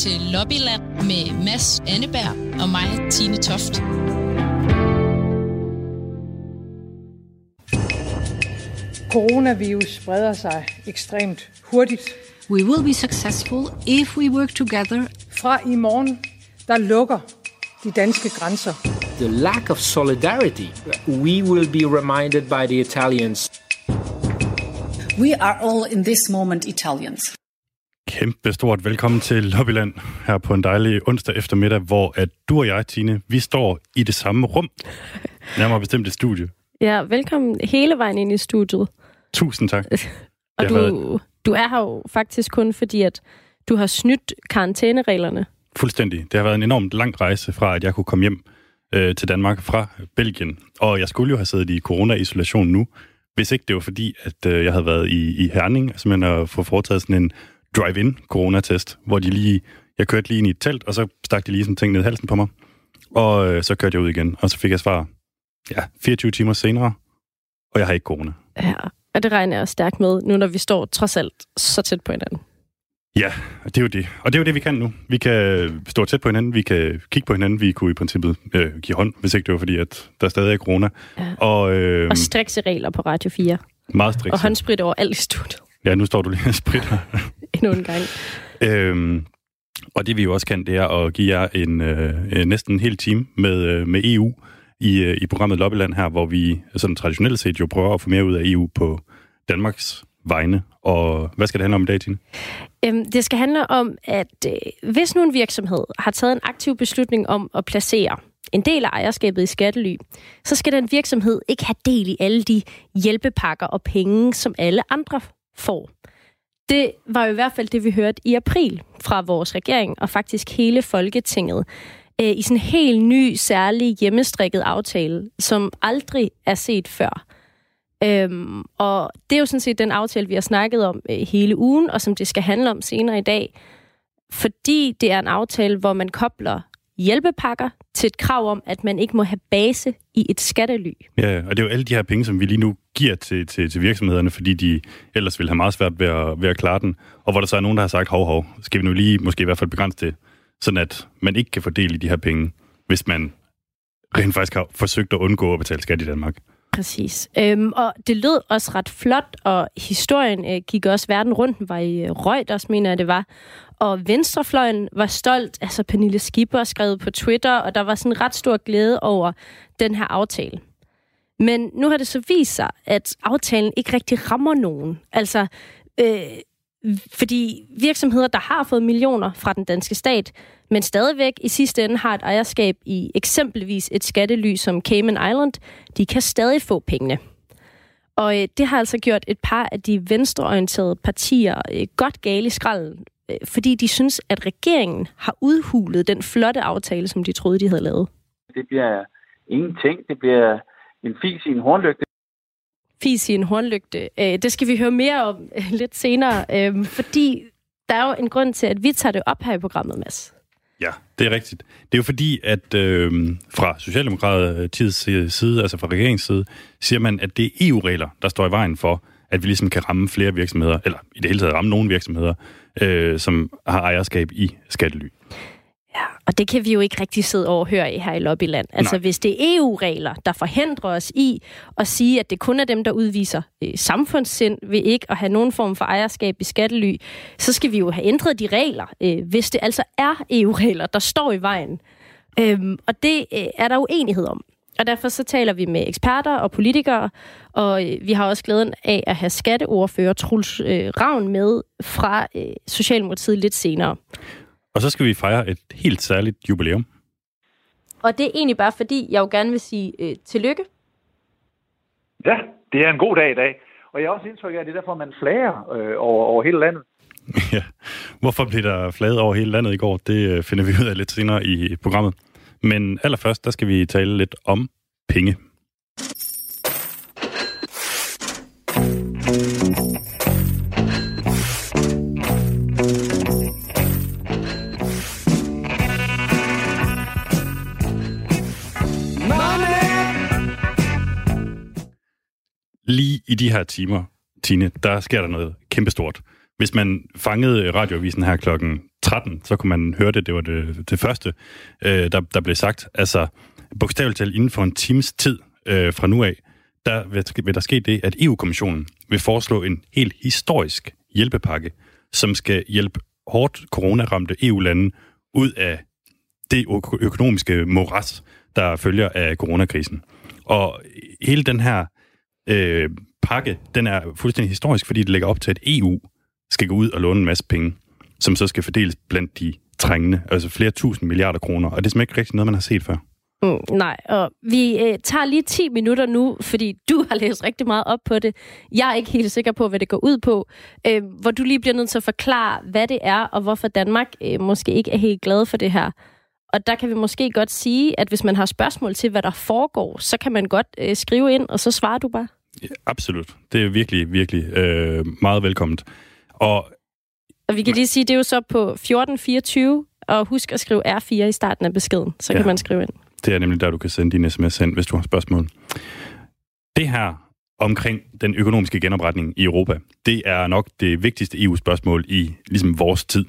til Lobbyland med Mads Anneberg og mig, Tine Toft. Coronavirus spreder sig ekstremt hurtigt. We will be successful if we work together. Fra i morgen, der lukker de danske grænser. The lack of solidarity. We will be reminded by the Italians. We are all in this moment Italians. Kæmpe stort velkommen til Lobbyland her på en dejlig onsdag eftermiddag, hvor at du og jeg, Tine, vi står i det samme rum. Nærmere bestemt et studie. Ja, velkommen hele vejen ind i studiet. Tusind tak. Og du, været- du er her jo faktisk kun fordi, at du har snydt karantænereglerne. Fuldstændig. Det har været en enormt lang rejse fra, at jeg kunne komme hjem øh, til Danmark fra Belgien. Og jeg skulle jo have siddet i corona-isolation nu, hvis ikke det var fordi, at øh, jeg havde været i, i Herning, simpelthen at få foretaget sådan en drive-in coronatest, hvor de lige, jeg kørte lige ind i et telt, og så stak de lige sådan ting ned i halsen på mig. Og øh, så kørte jeg ud igen, og så fik jeg svar ja, 24 timer senere, og jeg har ikke corona. Ja, og det regner jeg stærkt med, nu når vi står trods alt så tæt på hinanden. Ja, det er jo det. Og det er jo det, vi kan nu. Vi kan stå tæt på hinanden, vi kan kigge på hinanden, vi kunne i princippet øh, give hånd, hvis ikke det var fordi, at der stadig er corona. Ja. Og, øh, Og strikse regler på Radio 4. meget strikt. Og håndsprit over alt i studiet Ja, nu står du lige og spritter. endnu en gang. øhm, og det vi jo også kan, det er at give jer en øh, øh, næsten en hel time med, øh, med EU i, øh, i programmet Lobbyland her, hvor vi sådan traditionelt set jo prøver at få mere ud af EU på Danmarks vegne. Og hvad skal det handle om i dag, Tine? Øhm, det skal handle om, at øh, hvis nu en virksomhed har taget en aktiv beslutning om at placere en del af ejerskabet i skattely, så skal den virksomhed ikke have del i alle de hjælpepakker og penge, som alle andre får. Det var jo i hvert fald det, vi hørte i april fra vores regering og faktisk hele Folketinget øh, i sådan en helt ny, særlig hjemmestrikket aftale, som aldrig er set før. Øhm, og det er jo sådan set den aftale, vi har snakket om øh, hele ugen, og som det skal handle om senere i dag. Fordi det er en aftale, hvor man kobler hjælpepakker til et krav om, at man ikke må have base i et skattely. Ja, og det er jo alle de her penge, som vi lige nu giver til, til, til virksomhederne, fordi de ellers vil have meget svært ved at, ved at klare den. Og hvor der så er nogen, der har sagt, hov, hov, skal vi nu lige måske i hvert fald begrænse det, sådan at man ikke kan fordele de her penge, hvis man rent faktisk har forsøgt at undgå at betale skat i Danmark. Præcis. Øhm, og det lød også ret flot, og historien øh, gik også verden rundt. Den var i øh, Reuters, mener jeg, det var. Og Venstrefløjen var stolt. Altså, Pernille Skipper skrev på Twitter, og der var sådan ret stor glæde over den her aftale. Men nu har det så vist sig, at aftalen ikke rigtig rammer nogen. Altså, øh, fordi virksomheder, der har fået millioner fra den danske stat, men stadigvæk i sidste ende har et ejerskab i eksempelvis et skattely som Cayman Island, de kan stadig få pengene. Og øh, det har altså gjort et par af de venstreorienterede partier øh, godt gale i skralden, øh, fordi de synes, at regeringen har udhulet den flotte aftale, som de troede, de havde lavet. Det bliver ingenting. Det bliver en fis i en hornlygte. Fis i en hornlygte. Øh, det skal vi høre mere om øh, lidt senere, øh, fordi der er jo en grund til, at vi tager det op her i programmet, Mads. Det er rigtigt. Det er jo fordi, at øh, fra Socialdemokratiets side, altså fra regeringens side, siger man, at det er EU-regler, der står i vejen for, at vi ligesom kan ramme flere virksomheder, eller i det hele taget ramme nogle virksomheder, øh, som har ejerskab i skattely. Ja, og det kan vi jo ikke rigtig sidde over og høre i her i Lobbyland. Altså, Nej. hvis det er EU-regler, der forhindrer os i at sige, at det kun er dem, der udviser øh, samfundssind ved ikke at have nogen form for ejerskab i skattely, så skal vi jo have ændret de regler, øh, hvis det altså er EU-regler, der står i vejen. Øhm, og det øh, er der uenighed om. Og derfor så taler vi med eksperter og politikere, og øh, vi har også glæden af at have skatteordfører Truls øh, Ravn med fra øh, Socialdemokratiet lidt senere. Og så skal vi fejre et helt særligt jubilæum. Og det er egentlig bare fordi, jeg jo gerne vil sige øh, tillykke. Ja, det er en god dag i dag. Og jeg har også indtryk af, at det er derfor, man flager øh, over, over hele landet. ja. Hvorfor blev der flaget over hele landet i går? Det øh, finder vi ud af lidt senere i programmet. Men allerførst, der skal vi tale lidt om penge. I de her timer, Tine, der sker der noget kæmpestort. Hvis man fangede radioavisen her klokken 13, så kunne man høre det, det var det, det første, øh, der, der blev sagt. Altså, bogstaveligt talt inden for en times tid øh, fra nu af, der vil, vil der ske det, at EU-kommissionen vil foreslå en helt historisk hjælpepakke, som skal hjælpe hårdt coronaramte EU-lande ud af det økonomiske moras, der følger af coronakrisen. Og hele den her øh, pakke, den er fuldstændig historisk, fordi det lægger op til, at EU skal gå ud og låne en masse penge, som så skal fordeles blandt de trængende, altså flere tusind milliarder kroner. Og det er simpelthen ikke rigtig noget, man har set før. Mm, nej, og vi øh, tager lige 10 minutter nu, fordi du har læst rigtig meget op på det. Jeg er ikke helt sikker på, hvad det går ud på. Øh, hvor du lige bliver nødt til at forklare, hvad det er, og hvorfor Danmark øh, måske ikke er helt glad for det her. Og der kan vi måske godt sige, at hvis man har spørgsmål til, hvad der foregår, så kan man godt øh, skrive ind, og så svarer du bare. Ja, absolut. Det er virkelig, virkelig øh, meget velkomment. Og, og vi kan lige sige, det er jo så på 1424, og husk at skrive R4 i starten af beskeden, så ja. kan man skrive ind. Det er nemlig der, du kan sende din sms ind, hvis du har spørgsmål. Det her omkring den økonomiske genopretning i Europa, det er nok det vigtigste EU-spørgsmål i ligesom vores tid.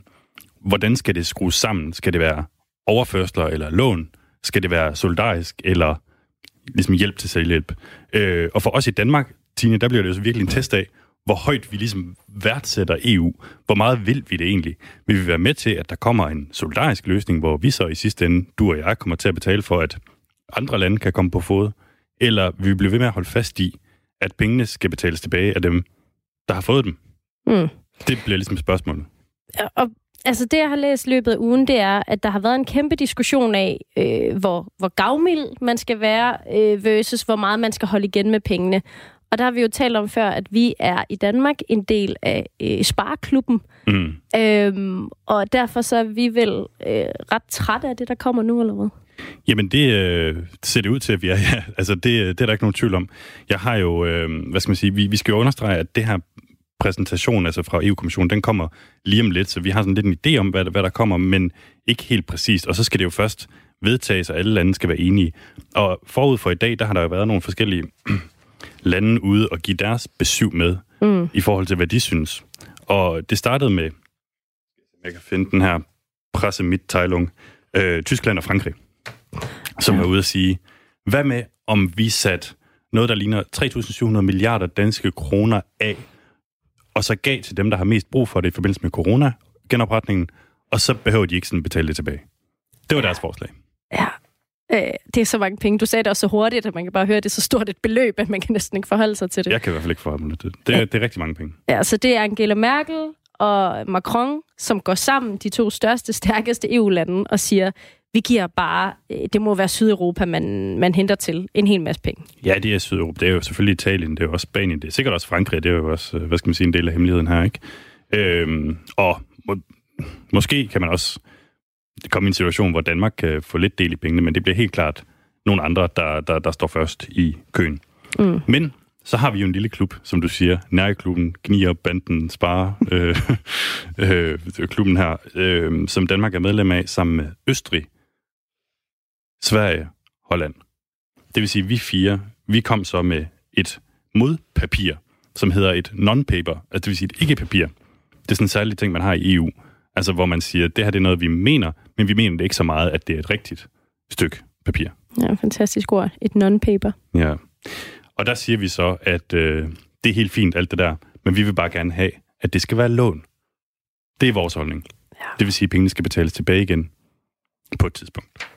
Hvordan skal det skrues sammen? Skal det være overførsler eller lån? Skal det være solidarisk eller ligesom hjælp til selvhjælp? Øh, og for os i Danmark, Tine, der bliver det jo virkelig en test af, hvor højt vi ligesom værdsætter EU. Hvor meget vil vi det egentlig? Vil vi være med til, at der kommer en solidarisk løsning, hvor vi så i sidste ende, du og jeg, kommer til at betale for, at andre lande kan komme på fod? Eller vil vi blive ved med at holde fast i, at pengene skal betales tilbage af dem, der har fået dem? Mm. Det bliver ligesom spørgsmålet. Og Altså det, jeg har læst løbet af ugen, det er, at der har været en kæmpe diskussion af, øh, hvor, hvor gavmild man skal være, øh, versus hvor meget man skal holde igen med pengene. Og der har vi jo talt om før, at vi er i Danmark en del af øh, Spareklubben. Mm. Øhm, og derfor så er vi vel øh, ret trætte af det, der kommer nu, eller hvad? Jamen, det, øh, ser det ud til, at vi er. Ja. Altså, det, det er der ikke nogen tvivl om. Jeg har jo, øh, hvad skal man sige, vi, vi skal jo understrege, at det her præsentation altså fra EU-kommissionen, den kommer lige om lidt, så vi har sådan lidt en idé om, hvad, hvad der kommer, men ikke helt præcist. Og så skal det jo først vedtages, og alle lande skal være enige. Og forud for i dag, der har der jo været nogle forskellige lande ude og give deres besøg med, mm. i forhold til, hvad de synes. Og det startede med, jeg kan finde den her presse Mitteilung, øh, Tyskland og Frankrig, som ja. var ude at sige, hvad med om vi sat noget, der ligner 3.700 milliarder danske kroner af, og så gav til dem, der har mest brug for det i forbindelse med corona-genopretningen, og så behøver de ikke sådan betale det tilbage. Det var ja. deres forslag. Ja, Øh, det er så mange penge. Du sagde det også så hurtigt, at man kan bare høre, at det er så stort et beløb, at man kan næsten ikke forholde sig til det. Jeg kan i hvert fald ikke forholde mig til det. Det er, ja. det er rigtig mange penge. Ja, så det er Angela Merkel og Macron, som går sammen, de to største, stærkeste EU-lande, og siger, vi giver bare, øh, det må være Sydeuropa, man, man henter til en hel masse penge. Ja, det er Sydeuropa. Det er jo selvfølgelig Italien, det er jo også Spanien, det er sikkert også Frankrig, det er jo også, øh, hvad skal man sige, en del af hemmeligheden her, ikke? Øhm, og må, måske kan man også komme i en situation, hvor Danmark kan få lidt del i pengene, men det bliver helt klart nogle andre, der, der, der står først i køen. Mm. Men så har vi jo en lille klub, som du siger, Nærklubben, Gnier, Banden, Spare, øh, øh, klubben her, øh, som Danmark er medlem af, sammen med Østrig, Sverige, Holland. Det vil sige, vi fire, vi kom så med et modpapir, som hedder et non-paper, altså det vil sige et ikke-papir. Det er sådan en særlig ting, man har i EU, Altså, hvor man siger, at det her det er noget, vi mener, men vi mener det ikke så meget, at det er et rigtigt stykke papir. Ja, fantastisk ord. Et non-paper. Ja. Og der siger vi så, at øh, det er helt fint, alt det der, men vi vil bare gerne have, at det skal være lån. Det er vores holdning. Ja. Det vil sige, at pengene skal betales tilbage igen på et tidspunkt.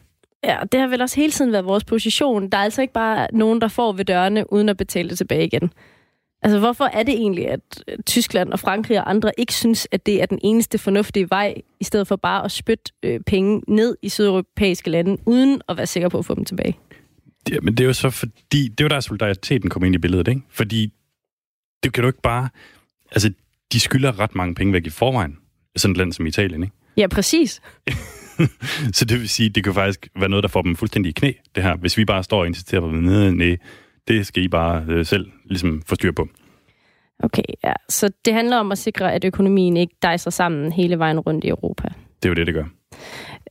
Ja, det har vel også hele tiden været vores position. Der er altså ikke bare nogen, der får ved dørene, uden at betale det tilbage igen. Altså, hvorfor er det egentlig, at Tyskland og Frankrig og andre ikke synes, at det er den eneste fornuftige vej, i stedet for bare at spytte øh, penge ned i sydeuropæiske lande, uden at være sikker på at få dem tilbage? Ja, men det er jo så fordi, det er jo der solidariteten kommer ind i billedet, ikke? Fordi det kan du ikke bare... Altså, de skylder ret mange penge væk i forvejen, sådan et land som Italien, ikke? Ja, præcis. så det vil sige, det kan faktisk være noget, der får dem fuldstændig i knæ, det her. Hvis vi bare står og insisterer på, nej, det skal I bare øh, selv ligesom få styr på. Okay, ja. Så det handler om at sikre, at økonomien ikke dejser sammen hele vejen rundt i Europa. Det er jo det, det gør.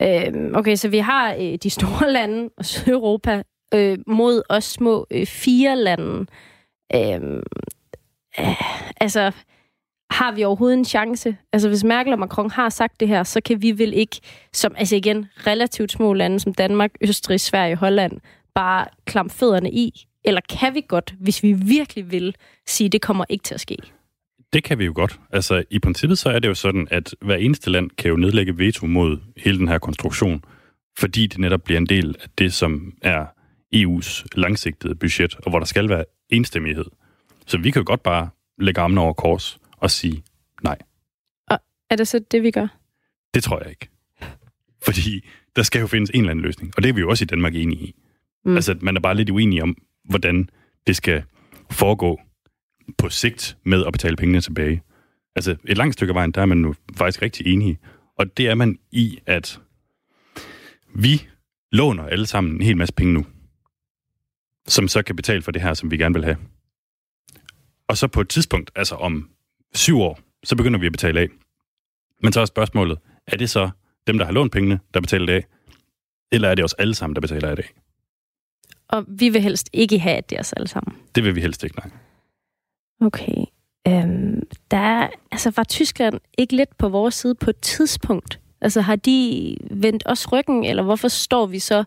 Øhm, okay, så vi har øh, de store lande og Sydeuropa øh, mod os små øh, fire lande. Øhm, øh, altså, har vi overhovedet en chance? Altså hvis Merkel og Macron har sagt det her, så kan vi vel ikke, som altså igen relativt små lande som Danmark, Østrig, Sverige, Holland, bare klampe fødderne i? Eller kan vi godt, hvis vi virkelig vil, sige, at det kommer ikke til at ske? Det kan vi jo godt. Altså, i princippet så er det jo sådan, at hver eneste land kan jo nedlægge veto mod hele den her konstruktion, fordi det netop bliver en del af det, som er EU's langsigtede budget, og hvor der skal være enstemmighed. Så vi kan jo godt bare lægge armene over kors og sige nej. Og er det så det, vi gør? Det tror jeg ikke. Fordi der skal jo findes en eller anden løsning, og det er vi jo også i Danmark enige i. Mm. Altså, man er bare lidt uenig om, hvordan det skal foregå på sigt med at betale pengene tilbage. Altså, et langt stykke af vejen, der er man nu faktisk rigtig enige. Og det er man i, at vi låner alle sammen en hel masse penge nu, som så kan betale for det her, som vi gerne vil have. Og så på et tidspunkt, altså om syv år, så begynder vi at betale af. Men så er spørgsmålet, er det så dem, der har lånt pengene, der betaler det af? Eller er det os alle sammen, der betaler af det af? Og vi vil helst ikke have, at det er os alle sammen. Det vil vi helst ikke, nej. Okay. Øhm, der, altså, var Tyskland ikke lidt på vores side på et tidspunkt? Altså, har de vendt os ryggen, eller hvorfor står vi så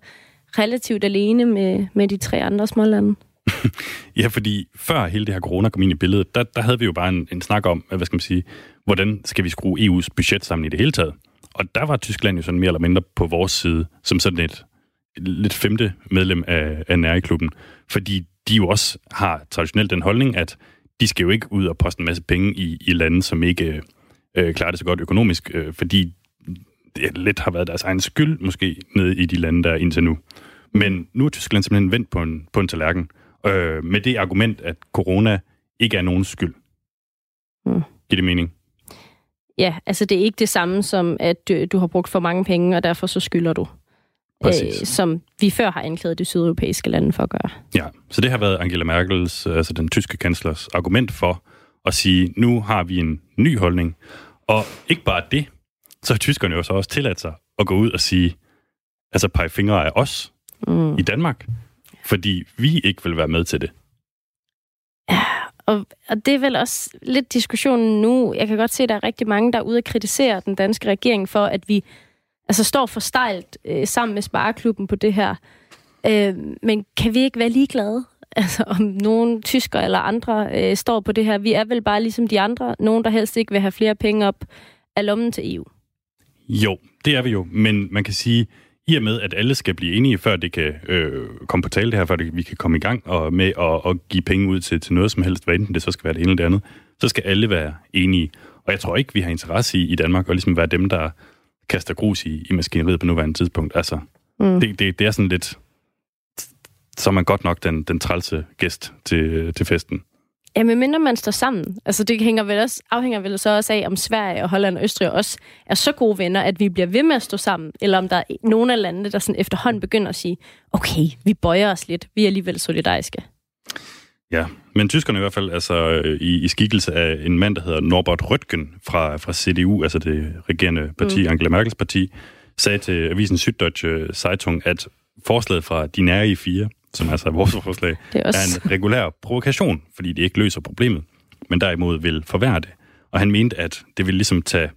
relativt alene med, med de tre andre smålande? ja, fordi før hele det her corona kom ind i billedet, der, der havde vi jo bare en, en snak om, hvad skal man sige, hvordan skal vi skrue EU's budget sammen i det hele taget. Og der var Tyskland jo sådan mere eller mindre på vores side, som sådan et lidt femte medlem af, af næreklubben. fordi de jo også har traditionelt den holdning, at de skal jo ikke ud og poste en masse penge i, i lande, som ikke øh, klarer det så godt økonomisk, øh, fordi det lidt har været deres egen skyld, måske, nede i de lande, der er indtil nu. Men nu er Tyskland simpelthen vendt på en, på en tallerken, øh, med det argument, at corona ikke er nogens skyld. Mm. Giver det mening? Ja, altså det er ikke det samme som, at du, du har brugt for mange penge, og derfor så skylder du. Øh, som vi før har anklaget de sydeuropæiske lande for at gøre. Ja, så det har været Angela Merkels, altså den tyske kanslers argument for at sige, nu har vi en ny holdning. Og ikke bare det, så har tyskerne jo så også tilladt sig at gå ud og sige, altså pege fingre af os mm. i Danmark, fordi vi ikke vil være med til det. Ja, og, og det er vel også lidt diskussionen nu. Jeg kan godt se, at der er rigtig mange, der er ude og kritisere den danske regering for, at vi altså, står for stejlt øh, sammen med Spareklubben på det her. Øh, men kan vi ikke være ligeglade? Altså, om nogen tysker eller andre øh, står på det her. Vi er vel bare ligesom de andre. Nogen, der helst ikke vil have flere penge op af lommen til EU. Jo, det er vi jo. Men man kan sige, i og med, at alle skal blive enige, før det kan øh, komme på tale det her, før det, vi kan komme i gang og med at, at give penge ud til, til noget som helst, hvad enten det så skal være det ene eller det andet, så skal alle være enige. Og jeg tror ikke, vi har interesse i i Danmark at ligesom være dem, der kaster grus i, i maskineriet på nuværende tidspunkt. Altså, mm. det, det, det er sådan lidt, så er man godt nok den, den trælse gæst til, til festen. Ja, men mindre man står sammen. Altså, det hænger vel også, afhænger vel så også af, om Sverige og Holland og Østrig også er så gode venner, at vi bliver ved med at stå sammen, eller om der er nogle af landene, der sådan efterhånden begynder at sige, okay, vi bøjer os lidt, vi er alligevel solidariske. Ja, men tyskerne i hvert fald, altså i, i skikkelse af en mand, der hedder Norbert Röttgen fra, fra CDU, altså det regerende parti, mm. Angela Merkels parti, sagde til avisen Süddeutsche Zeitung, at forslaget fra De Nære i fire, som altså er vores forslag, det er, også... er en regulær provokation, fordi det ikke løser problemet, men derimod vil forværre det. Og han mente, at det vil ligesom tage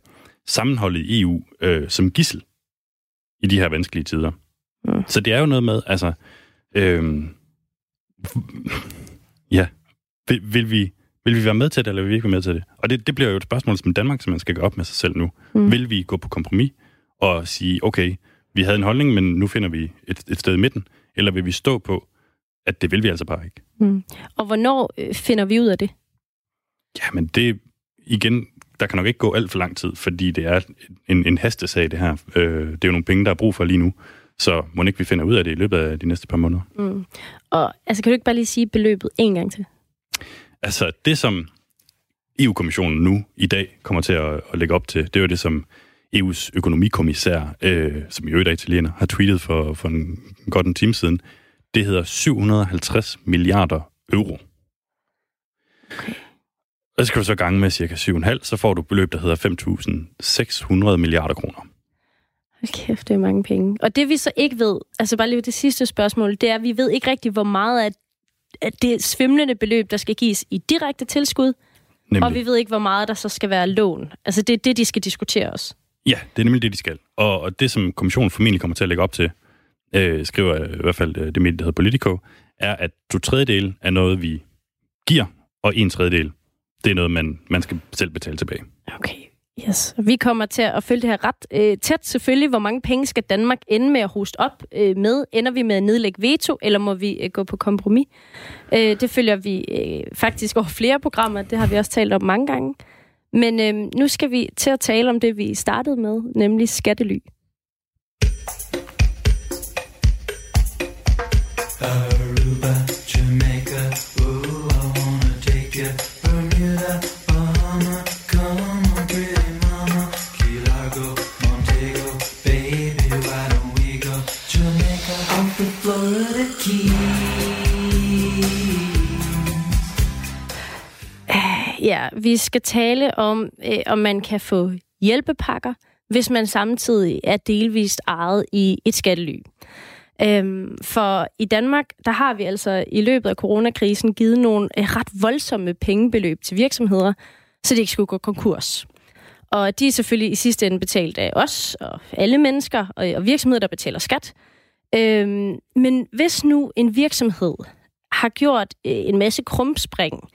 sammenholdet i EU øh, som gissel i de her vanskelige tider. Mm. Så det er jo noget med, altså... Øh, ja, vil, vil, vi, vil vi være med til det, eller vil vi ikke være med til det? Og det, det bliver jo et spørgsmål, som Danmark som man skal gå op med sig selv nu. Mm. Vil vi gå på kompromis og sige, okay, vi havde en holdning, men nu finder vi et, et sted i midten, eller vil vi stå på, at det vil vi altså bare ikke? Mm. Og hvornår øh, finder vi ud af det? Jamen det, igen, der kan nok ikke gå alt for lang tid, fordi det er en, en hastesag, det her. Øh, det er jo nogle penge, der er brug for lige nu. Så må ikke vi finder ud af det i løbet af de næste par måneder. Mm. Og altså, kan du ikke bare lige sige beløbet en gang til? Altså, det som EU-kommissionen nu i dag kommer til at, at lægge op til, det er jo det, som EU's økonomikommissær, øh, som i øvrigt er italiener, har tweetet for, for en, godt en time siden. Det hedder 750 milliarder euro. Okay. Og så skal du så gange med cirka 7,5, så får du et beløb, der hedder 5.600 milliarder kroner. Hold kæft, det er mange penge. Og det vi så ikke ved, altså bare lige det sidste spørgsmål, det er, at vi ved ikke rigtig, hvor meget af, det svimlende beløb, der skal gives i direkte tilskud, Nemlig. Og vi ved ikke, hvor meget der så skal være lån. Altså, det er det, de skal diskutere os. Ja, det er nemlig det, de skal. Og, og det, som kommissionen formentlig kommer til at lægge op til, øh, skriver øh, i hvert fald øh, det medie, der hedder Politico, er, at to tredjedel er noget, vi giver, og en tredjedel, det er noget, man, man skal selv betale tilbage. Okay. Yes. Vi kommer til at følge det her ret øh, tæt selvfølgelig. Hvor mange penge skal Danmark ende med at hoste op øh, med? Ender vi med at nedlægge veto, eller må vi øh, gå på kompromis? Øh, det følger vi øh, faktisk over flere programmer. Det har vi også talt om mange gange. Men øh, nu skal vi til at tale om det, vi startede med, nemlig skattely. Vi skal tale om, øh, om man kan få hjælpepakker, hvis man samtidig er delvist ejet i et skattely. Øhm, for i Danmark, der har vi altså i løbet af coronakrisen givet nogle øh, ret voldsomme pengebeløb til virksomheder, så de ikke skulle gå konkurs. Og de er selvfølgelig i sidste ende betalt af os og alle mennesker og, og virksomheder, der betaler skat. Øhm, men hvis nu en virksomhed har gjort øh, en masse krumspring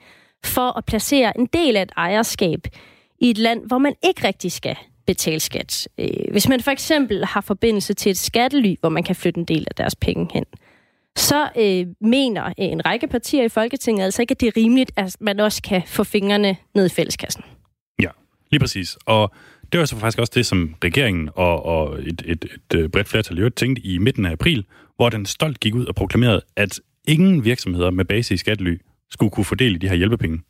for at placere en del af et ejerskab i et land, hvor man ikke rigtig skal betale skat. Øh, hvis man for eksempel har forbindelse til et skattely, hvor man kan flytte en del af deres penge hen, så øh, mener øh, en række partier i Folketinget altså ikke, at det er rimeligt, at man også kan få fingrene ned i fælleskassen. Ja, lige præcis. Og det var så faktisk også det, som regeringen og, og et, et, et øh, bredt flertal i øvrigt tænkte i midten af april, hvor den stolt gik ud og proklamerede, at ingen virksomheder med base i skattely skulle kunne fordele de her hjælpepenge.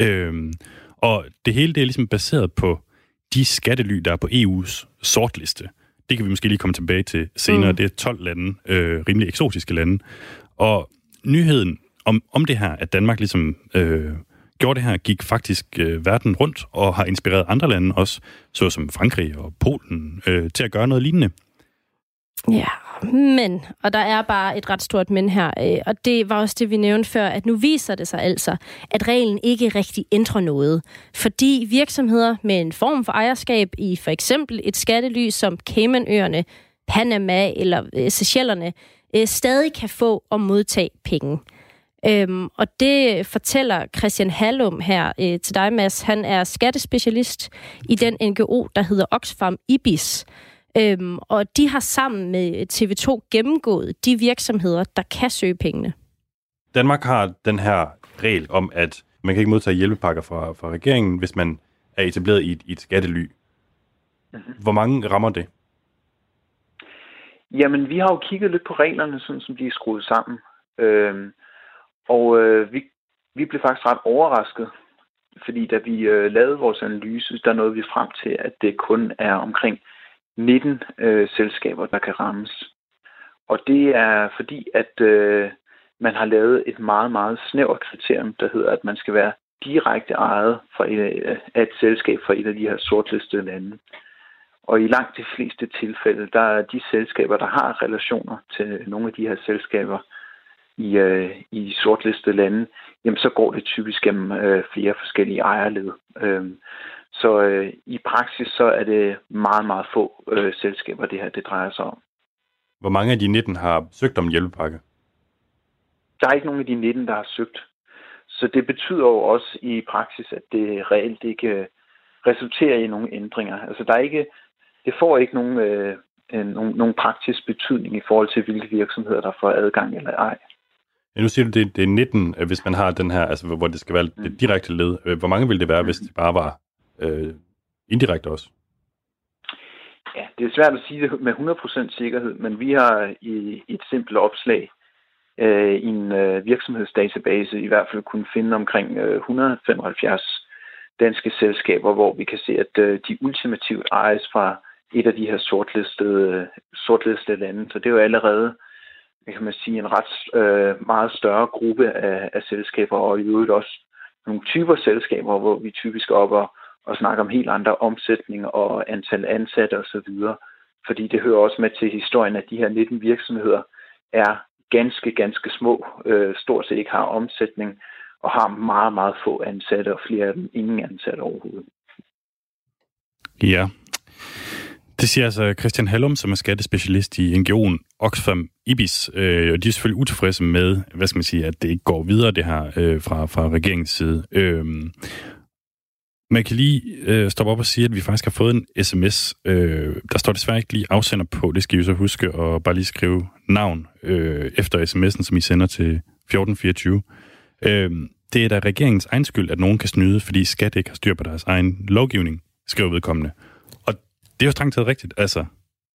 Øhm, og det hele det er ligesom baseret på de skattely, der er på EU's sortliste. Det kan vi måske lige komme tilbage til senere. Mm. Det er 12 lande, øh, rimelig eksotiske lande. Og nyheden om, om det her, at Danmark ligesom øh, gjorde det her, gik faktisk øh, verden rundt og har inspireret andre lande også, såsom Frankrig og Polen, øh, til at gøre noget lignende. Ja, men, og der er bare et ret stort men her, øh, og det var også det, vi nævnte før, at nu viser det sig altså, at reglen ikke rigtig ændrer noget. Fordi virksomheder med en form for ejerskab i for eksempel et skattely som Caymanøerne, Panama eller øh, Seychellerne, øh, stadig kan få og modtage penge. Øhm, og det fortæller Christian Hallum her øh, til dig, Mads. Han er skattespecialist i den NGO, der hedder Oxfam IBIS. Øhm, og de har sammen med TV2 gennemgået de virksomheder, der kan søge pengene. Danmark har den her regel om, at man kan ikke modtage hjælpepakker fra, fra regeringen, hvis man er etableret i et, i et skattely. Mm-hmm. Hvor mange rammer det? Jamen, vi har jo kigget lidt på reglerne, sådan som de er skruet sammen. Øhm, og øh, vi, vi blev faktisk ret overrasket, fordi da vi øh, lavede vores analyse, der nåede vi frem til, at det kun er omkring 19 øh, selskaber, der kan rammes. Og det er fordi, at øh, man har lavet et meget, meget snævert kriterium, der hedder, at man skal være direkte ejet fra et, øh, af et selskab fra et af de her sortlistede lande. Og i langt de fleste tilfælde, der er de selskaber, der har relationer til nogle af de her selskaber i, øh, i sortlistede lande, jamen så går det typisk gennem øh, flere forskellige ejerled. Øh, så øh, i praksis så er det meget, meget få øh, selskaber, det her det drejer sig om. Hvor mange af de 19 har søgt om hjælpepakke? Der er ikke nogen af de 19, der har søgt. Så det betyder jo også i praksis, at det reelt ikke øh, resulterer i nogle ændringer. Altså der er ikke, det får ikke nogen, øh, nogen, nogen praktisk betydning i forhold til, hvilke virksomheder, der får adgang eller ej. Ja, nu siger du, det, det er 19, øh, hvis man har den her, altså hvor det skal være det direkte led. Øh, hvor mange ville det være, hvis det bare var øh, indirekte også? Ja, det er svært at sige det med 100% sikkerhed, men vi har i et simpelt opslag øh, i en øh, virksomhedsdatabase i hvert fald kunne finde omkring øh, 175 danske selskaber, hvor vi kan se, at øh, de ultimativt ejes fra et af de her sortlistede, sortlistede lande. Så det er jo allerede kan man sige, en ret øh, meget større gruppe af, af selskaber, og i øvrigt også nogle typer selskaber, hvor vi typisk er oppe og, og snakke om helt andre omsætninger og antal ansatte osv. Fordi det hører også med til historien, at de her 19 virksomheder er ganske, ganske små, øh, stort set ikke har omsætning, og har meget, meget få ansatte, og flere af dem ingen ansatte overhovedet. Ja. Det siger altså Christian Hallum, som er skattespecialist i NGO'en Oxfam Ibis. Øh, og de er selvfølgelig utilfredse med, hvad skal man sige, at det ikke går videre, det her øh, fra, fra regeringens side. Øh, man kan lige øh, stoppe op og sige, at vi faktisk har fået en sms. Øh, der står desværre ikke lige afsender på. Det skal I så huske at bare lige skrive navn øh, efter sms'en, som I sender til 1424. Øh, det er da regeringens egen skyld, at nogen kan snyde, fordi skat ikke har styr på deres egen lovgivning, skriver vedkommende. Og det er jo strengt taget rigtigt. Altså,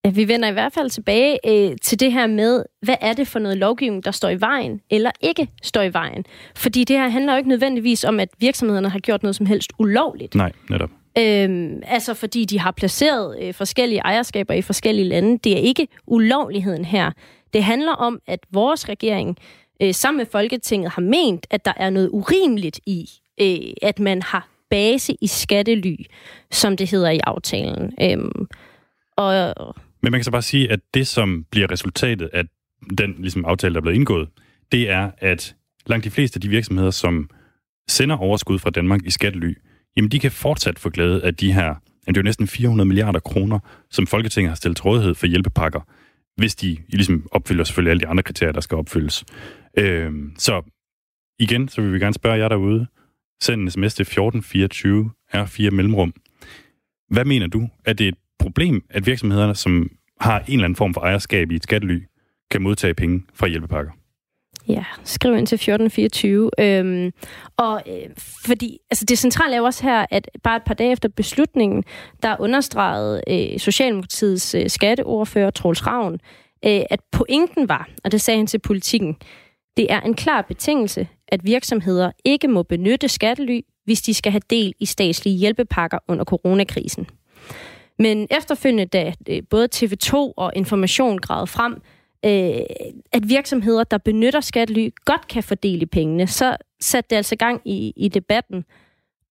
Ja, vi vender i hvert fald tilbage øh, til det her med, hvad er det for noget lovgivning, der står i vejen, eller ikke står i vejen. Fordi det her handler jo ikke nødvendigvis om, at virksomhederne har gjort noget som helst ulovligt. Nej, netop. Øhm, altså fordi de har placeret øh, forskellige ejerskaber i forskellige lande. Det er ikke ulovligheden her. Det handler om, at vores regering øh, sammen med Folketinget har ment, at der er noget urimeligt i, øh, at man har base i skattely, som det hedder i aftalen. Øhm, og men man kan så bare sige, at det, som bliver resultatet af den ligesom, aftale, der er blevet indgået, det er, at langt de fleste af de virksomheder, som sender overskud fra Danmark i skattely, jamen de kan fortsat få glæde af de her, det er jo næsten 400 milliarder kroner, som Folketinget har stillet til rådighed for hjælpepakker, hvis de ligesom opfylder selvfølgelig alle de andre kriterier, der skal opfyldes. Øh, så igen, så vil vi gerne spørge jer derude. Send en sms til 1424 R4 Mellemrum. Hvad mener du? Er det et problem, at virksomhederne, som har en eller anden form for ejerskab i et skattely, kan modtage penge fra hjælpepakker? Ja, skriv ind til 1424. Øhm, og øh, fordi, altså det centrale er jo også her, at bare et par dage efter beslutningen, der understregede øh, Socialdemokratiets øh, skatteordfører, Troels Ravn, øh, at pointen var, og det sagde han til politikken, det er en klar betingelse, at virksomheder ikke må benytte skattely, hvis de skal have del i statslige hjælpepakker under coronakrisen. Men efterfølgende, da øh, både TV2 og Information gravede frem, øh, at virksomheder, der benytter skattely, godt kan fordele pengene, så satte det altså gang i, i debatten.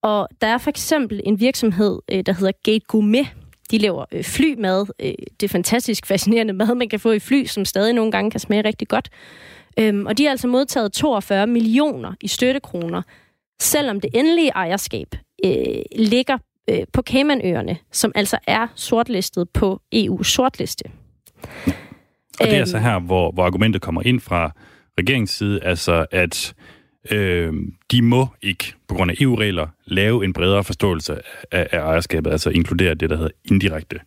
Og der er for eksempel en virksomhed, øh, der hedder Gate Gourmet. De laver øh, flymad. Øh, det er fantastisk fascinerende mad, man kan få i fly, som stadig nogle gange kan smage rigtig godt. Øhm, og de har altså modtaget 42 millioner i støttekroner, selvom det endelige ejerskab øh, ligger øh, på Caymanøerne, som altså er sortlistet på EU's sortliste. Og det er altså her, hvor, hvor argumentet kommer ind fra regeringens side, altså at øh, de må ikke, på grund af EU-regler, lave en bredere forståelse af, af ejerskabet, altså inkludere det, der hedder indirekte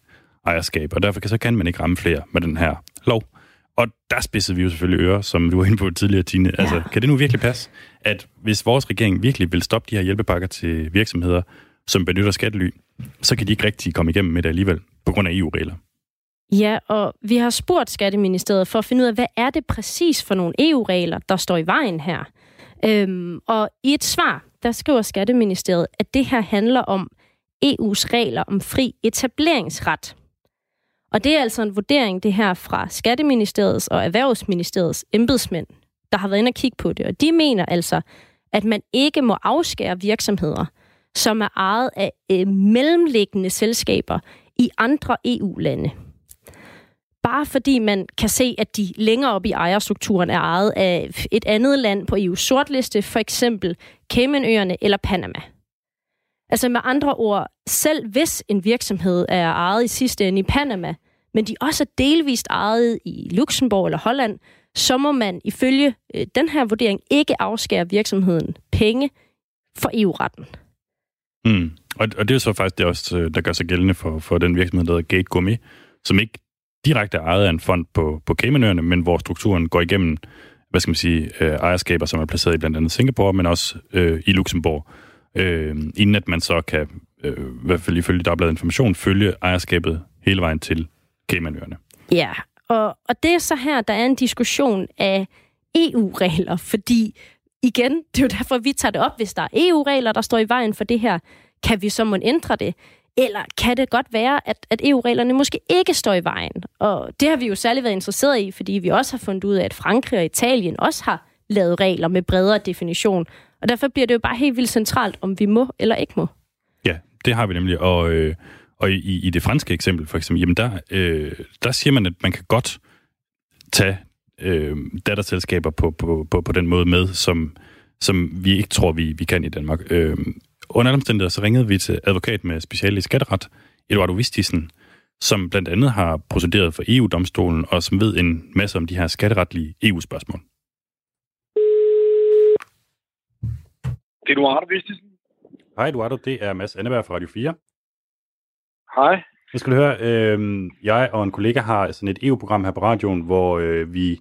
ejerskab. Og derfor kan, så kan man ikke ramme flere med den her lov. Og der spidsede vi jo selvfølgelig ører, som du var inde på tidligere, Tine. Ja. Altså, kan det nu virkelig passe, at hvis vores regering virkelig vil stoppe de her hjælpepakker til virksomheder, som benytter skattely, så kan de ikke rigtig komme igennem med det alligevel, på grund af EU-regler. Ja, og vi har spurgt Skatteministeriet for at finde ud af, hvad er det præcis for nogle EU-regler, der står i vejen her. Øhm, og i et svar, der skriver Skatteministeriet, at det her handler om EU's regler om fri etableringsret. Og det er altså en vurdering, det her fra Skatteministeriets og Erhvervsministeriets embedsmænd, der har været inde og kigge på det. Og de mener altså, at man ikke må afskære virksomheder, som er ejet af øh, mellemliggende selskaber i andre EU-lande. Bare fordi man kan se, at de længere op i ejerstrukturen er ejet af et andet land på EU's sortliste, for eksempel Caymanøerne eller Panama. Altså med andre ord, selv hvis en virksomhed er ejet i sidste ende i Panama, men de også er delvist ejet i Luxembourg eller Holland, så må man ifølge øh, den her vurdering ikke afskære virksomheden penge for EU-retten. Mm. Og, og det er så faktisk det også, øh, der gør sig gældende for, for den virksomhed, der hedder Gate Gourmet, som ikke direkte er ejet af en fond på, på Caymanøerne, men hvor strukturen går igennem, hvad skal man sige, øh, ejerskaber, som er placeret i blandt andet Singapore, men også øh, i Luxembourg, øh, inden at man så kan, øh, i hvert fald ifølge Dagbladet Information, følge ejerskabet hele vejen til Caymanøerne. Ja, og, og det er så her, der er en diskussion af EU-regler, fordi igen, det er jo derfor, vi tager det op, hvis der er EU-regler, der står i vejen for det her, kan vi så må ændre det? Eller kan det godt være, at, at EU-reglerne måske ikke står i vejen? Og det har vi jo særligt været interesseret i, fordi vi også har fundet ud af, at Frankrig og Italien også har lavet regler med bredere definition. Og derfor bliver det jo bare helt vildt centralt, om vi må eller ikke må. Ja, det har vi nemlig. Og, øh, og i, i det franske eksempel, for eksempel, jamen der, øh, der siger man, at man kan godt tage øh, datterselskaber på, på, på, på den måde med, som, som vi ikke tror, vi, vi kan i Danmark. Øh, under alle omstændigheder, så ringede vi til advokat med speciale i skatteret, Eduardo Vistisen, som blandt andet har procederet for EU-domstolen, og som ved en masse om de her skatteretlige EU-spørgsmål. Eduardo Vistisen. Hej Eduardo, det er Mads Anneberg fra Radio 4. Hej. Jeg skulle høre, øh, jeg og en kollega har sådan et EU-program her på radioen, hvor øh, vi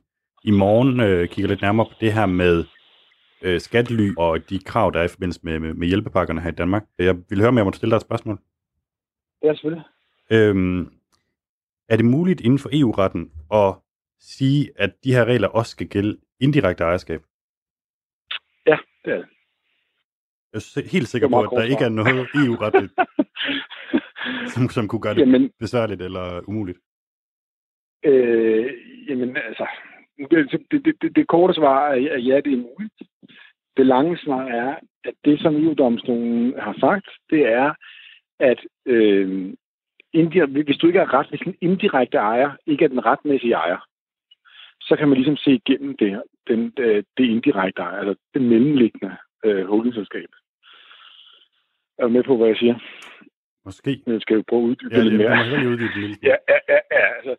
i morgen øh, kigger lidt nærmere på det her med øh, skattely og de krav, der er i forbindelse med, med, med hjælpepakkerne her i Danmark. Jeg vil høre, om jeg må stille dig et spørgsmål. Ja, selvfølgelig. Øhm, er det muligt inden for EU-retten at sige, at de her regler også skal gælde indirekte ejerskab? Ja, det er det. Jeg er helt sikker på, at der ikke er noget EU-retligt, som, som kunne gøre det jamen, besværligt eller umuligt. Øh, jamen altså, det, det, det, det korte svar er, at ja, det er muligt. Det lange svar er, at det, som EU-domstolen har sagt, det er, at øh, hvis du ikke er ret, hvis en indirekte ejer ikke er den retmæssige ejer, så kan man ligesom se igennem det, den, øh, det indirekte ejer, altså det mellemliggende øh, holdingselskab. Er du med på, hvad jeg siger? Måske. Jeg skal jo prøve at uddybe ja, lidt mere. Ja, ja, ja, ja, altså,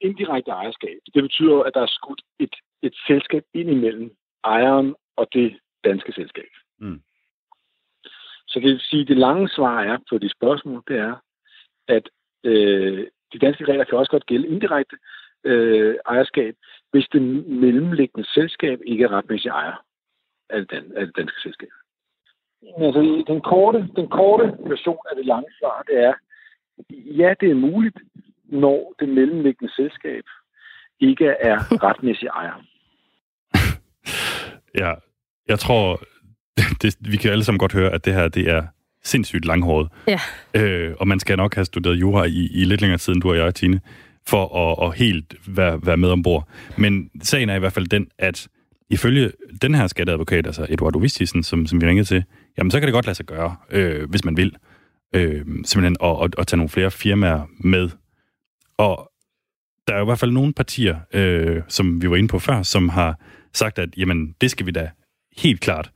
indirekte ejerskab, det betyder, at der er skudt et, et selskab ind imellem ejeren og det danske selskab. Mm. Så det vil sige, at det lange svar er på det spørgsmål, det er, at øh, de danske regler kan også godt gælde indirekte øh, ejerskab, hvis det mellemliggende selskab ikke er retmæssig ejer af det, dan- af det danske selskab. Altså, den korte, den korte version af det lange svar, det er, ja, det er muligt, når det mellemliggende selskab ikke er retmæssig ejer. ja, jeg tror, det, vi kan alle sammen godt høre, at det her det er sindssygt langhåret. Ja. Øh, og man skal nok have studeret jura i, i lidt længere tid, end du og jeg, Tine, for at, at helt være, være med ombord. Men sagen er i hvert fald den, at ifølge den her skatteadvokat, altså Eduardo Vistisen, som, som vi ringede til, jamen så kan det godt lade sig gøre, øh, hvis man vil, øh, simpelthen at, at, at tage nogle flere firmaer med. Og der er jo i hvert fald nogle partier, øh, som vi var inde på før, som har sagt, at jamen, det skal vi da helt klart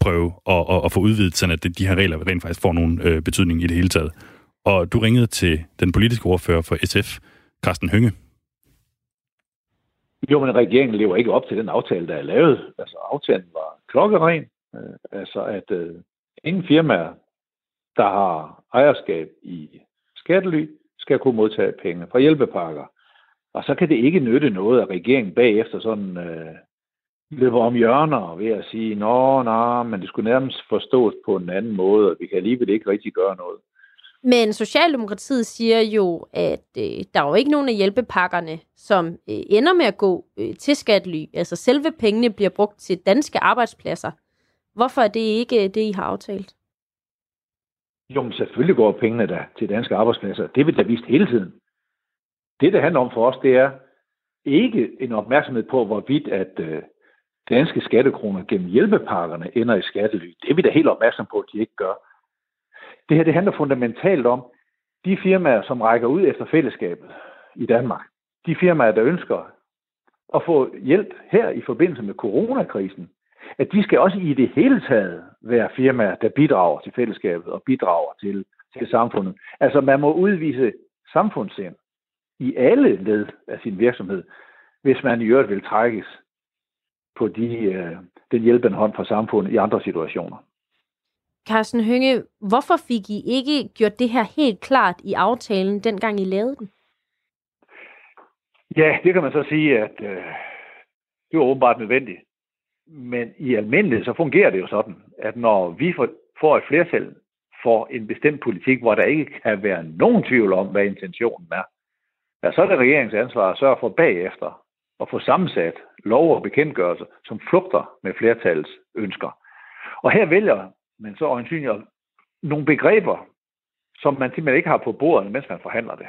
prøve at, at, at få udvidet, sådan at de her regler rent faktisk får nogen øh, betydning i det hele taget. Og du ringede til den politiske ordfører for SF, Carsten Hønge. Jo, men regeringen lever ikke op til den aftale, der er lavet. Altså, aftalen var klokkeren. Øh, altså, at øh, ingen firmaer, der har ejerskab i skattely, skal kunne modtage penge fra hjælpepakker. Og så kan det ikke nytte noget, at regeringen bagefter sådan øh, løber om hjørner ved at sige, nå, nå, men det skulle nærmest forstås på en anden måde, og vi kan alligevel ikke rigtig gøre noget. Men Socialdemokratiet siger jo, at øh, der er jo ikke nogen af hjælpepakkerne, som øh, ender med at gå øh, til skattely. Altså selve pengene bliver brugt til danske arbejdspladser. Hvorfor er det ikke øh, det, I har aftalt? Jo, men selvfølgelig går pengene der til danske arbejdspladser. Det vil da vist hele tiden. Det, det handler om for os, det er ikke en opmærksomhed på, hvorvidt at øh, danske skattekroner gennem hjælpepakkerne ender i skattely. Det er vi da helt opmærksom på, at de ikke gør. Det her det handler fundamentalt om de firmaer, som rækker ud efter fællesskabet i Danmark. De firmaer, der ønsker at få hjælp her i forbindelse med coronakrisen, at de skal også i det hele taget være firmaer, der bidrager til fællesskabet og bidrager til, til samfundet. Altså man må udvise samfundssind i alle led af sin virksomhed, hvis man i øvrigt vil trækkes på de, øh, den hjælpende hånd fra samfundet i andre situationer. Carsten Hønge, hvorfor fik I ikke gjort det her helt klart i aftalen, dengang I lavede den? Ja, det kan man så sige, at øh, det var åbenbart nødvendigt. Men i almindelighed så fungerer det jo sådan, at når vi får et flertal for en bestemt politik, hvor der ikke kan være nogen tvivl om, hvad intentionen er, ja, så er det regeringens ansvar at sørge for bagefter at få sammensat lov og bekendtgørelser, som flugter med flertallets ønsker. Og her vælger man så øjensynligt nogle begreber, som man simpelthen ikke har på bordet, mens man forhandler det.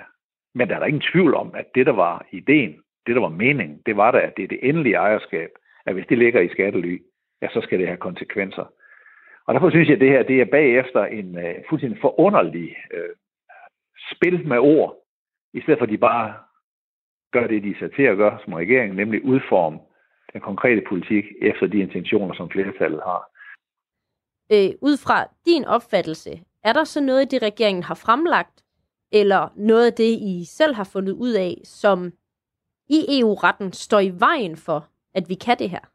Men der er der ingen tvivl om, at det, der var ideen, det, der var meningen, det var da, at det er det endelige ejerskab, at hvis det ligger i skattely, ja, så skal det have konsekvenser. Og derfor synes jeg, at det her det er bagefter en uh, fuldstændig forunderlig uh, spil med ord, i stedet for at de bare gør det, de er sat til at gøre som regering, nemlig udforme den konkrete politik efter de intentioner, som flertallet har. Øh, ud fra din opfattelse, er der så noget, det regeringen har fremlagt, eller noget af det, I selv har fundet ud af, som i EU-retten står i vejen for, at vi kan det her?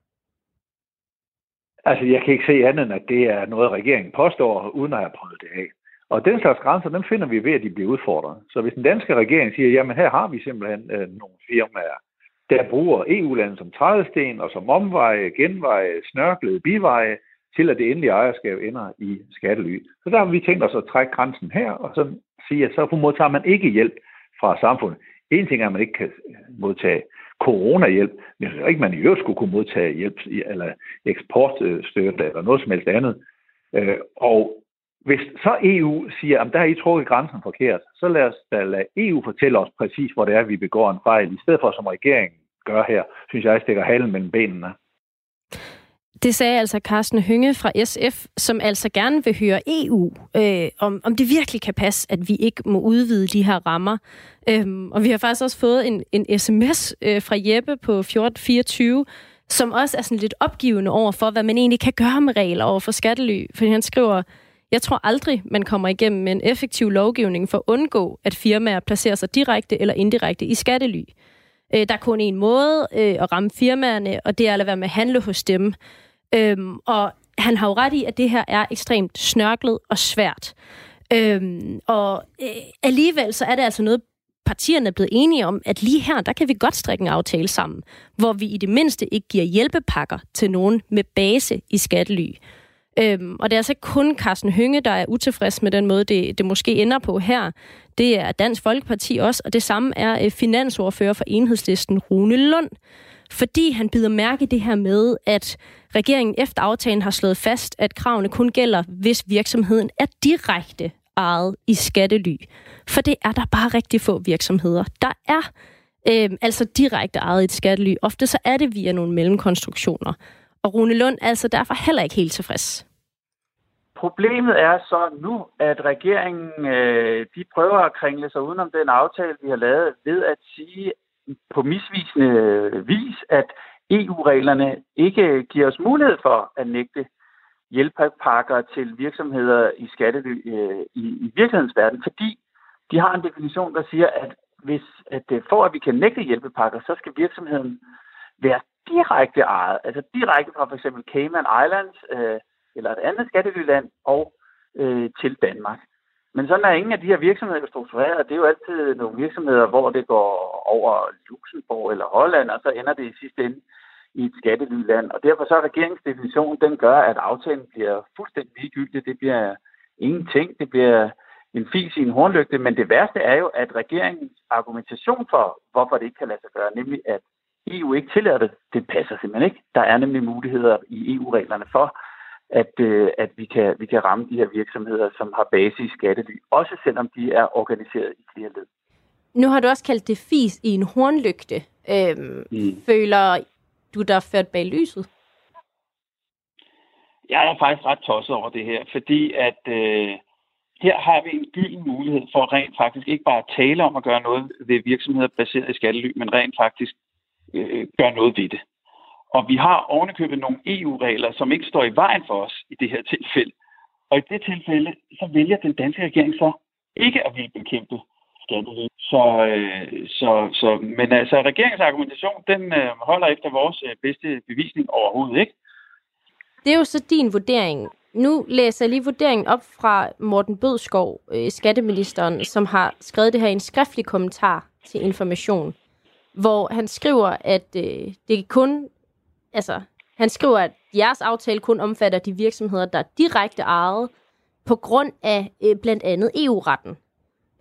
Altså, jeg kan ikke se andet end, at det er noget, regeringen påstår, uden at have prøvet det af. Og den slags grænser, dem finder vi ved, at de bliver udfordret. Så hvis den danske regering siger, jamen her har vi simpelthen øh, nogle firmaer, der bruger EU-landet som trædesten og som omveje, genveje, snørklede biveje, til at det endelige ejerskab ender i skattely. Så der har vi tænkt os at trække grænsen her, og så sige, at så modtager man ikke hjælp fra samfundet. En ting er, at man ikke kan modtage coronahjælp, men det er ikke, man i øvrigt skulle kunne modtage hjælp eller eksportstøtte eller noget som helst andet. Øh, og hvis så EU siger, at der har I trukket grænsen forkert, så lad os da lade EU fortælle os præcis, hvor det er, vi begår en fejl, i stedet for som regeringen gør her, synes jeg, stikker halen mellem benene. Det sagde altså Carsten Hynge fra SF, som altså gerne vil høre EU, øh, om, om det virkelig kan passe, at vi ikke må udvide de her rammer. Øhm, og vi har faktisk også fået en, en sms øh, fra Jeppe på 1424, som også er sådan lidt opgivende over for, hvad man egentlig kan gøre med regler over for skattely. Fordi han skriver, jeg tror aldrig, man kommer igennem med en effektiv lovgivning for at undgå, at firmaer placerer sig direkte eller indirekte i skattely. Øh, der er kun en måde øh, at ramme firmaerne, og det er at lade være med at handle hos dem. Øhm, og han har jo ret i, at det her er ekstremt snørklet og svært. Øhm, og øh, alligevel så er det altså noget, partierne er blevet enige om, at lige her, der kan vi godt strikke en aftale sammen, hvor vi i det mindste ikke giver hjælpepakker til nogen med base i skattely. Øhm, og det er altså ikke kun Carsten Hynge, der er utilfreds med den måde, det, det måske ender på her. Det er Dansk Folkeparti også, og det samme er øh, finansordfører for enhedslisten Rune Lund. Fordi han bider mærke i det her med, at regeringen efter aftalen har slået fast, at kravene kun gælder, hvis virksomheden er direkte ejet i skattely. For det er der bare rigtig få virksomheder, der er øh, altså direkte ejet i et skattely. Ofte så er det via nogle mellemkonstruktioner. Og Rune Lund altså, er altså derfor heller ikke helt tilfreds. Problemet er så nu, at regeringen øh, de prøver at kringle sig udenom den aftale, vi har lavet, ved at sige på misvisende vis, at EU-reglerne ikke giver os mulighed for at nægte hjælpepakker til virksomheder i skattely øh, i, i virkelighedens verden, fordi de har en definition, der siger, at hvis at øh, for at vi kan nægte hjælpepakker, så skal virksomheden være direkte ejet, altså direkte fra f.eks. Cayman Islands øh, eller et andet skattelyland og øh, til Danmark. Men sådan er ingen af de her virksomheder struktureret. Det er jo altid nogle virksomheder, hvor det går over Luxembourg eller Holland, og så ender det i sidste ende i et skattelyland. Og derfor så er regeringsdefinitionen, den gør, at aftalen bliver fuldstændig ligegyldig. Det bliver ingenting. Det bliver en fis i en hornlygte. Men det værste er jo, at regeringens argumentation for, hvorfor det ikke kan lade sig gøre, nemlig at EU ikke tillader det, det passer simpelthen ikke. Der er nemlig muligheder i EU-reglerne for, at, øh, at vi, kan, vi kan ramme de her virksomheder, som har base i skattely, også selvom de er organiseret i flere led. Nu har du også kaldt det fis i en hornlygte. Øhm, mm. Føler du dig ført bag lyset? Jeg er faktisk ret tosset over det her, fordi at øh, her har vi en gylden mulighed for rent faktisk ikke bare at tale om at gøre noget ved virksomheder baseret i skattely, men rent faktisk øh, gøre noget ved det. Og vi har ovenikøbet nogle EU-regler, som ikke står i vejen for os i det her tilfælde. Og i det tilfælde, så vælger den danske regering så ikke at ville bekæmpe skattely. Så, øh, så, så, men altså, regeringens argumentation, den øh, holder efter vores øh, bedste bevisning overhovedet ikke. Det er jo så din vurdering. Nu læser jeg lige vurderingen op fra Morten Bødskov, øh, skatteministeren, som har skrevet det her i en skriftlig kommentar til information, hvor han skriver, at øh, det kun altså, han skriver, at jeres aftale kun omfatter de virksomheder, der er direkte ejet på grund af øh, blandt andet EU-retten.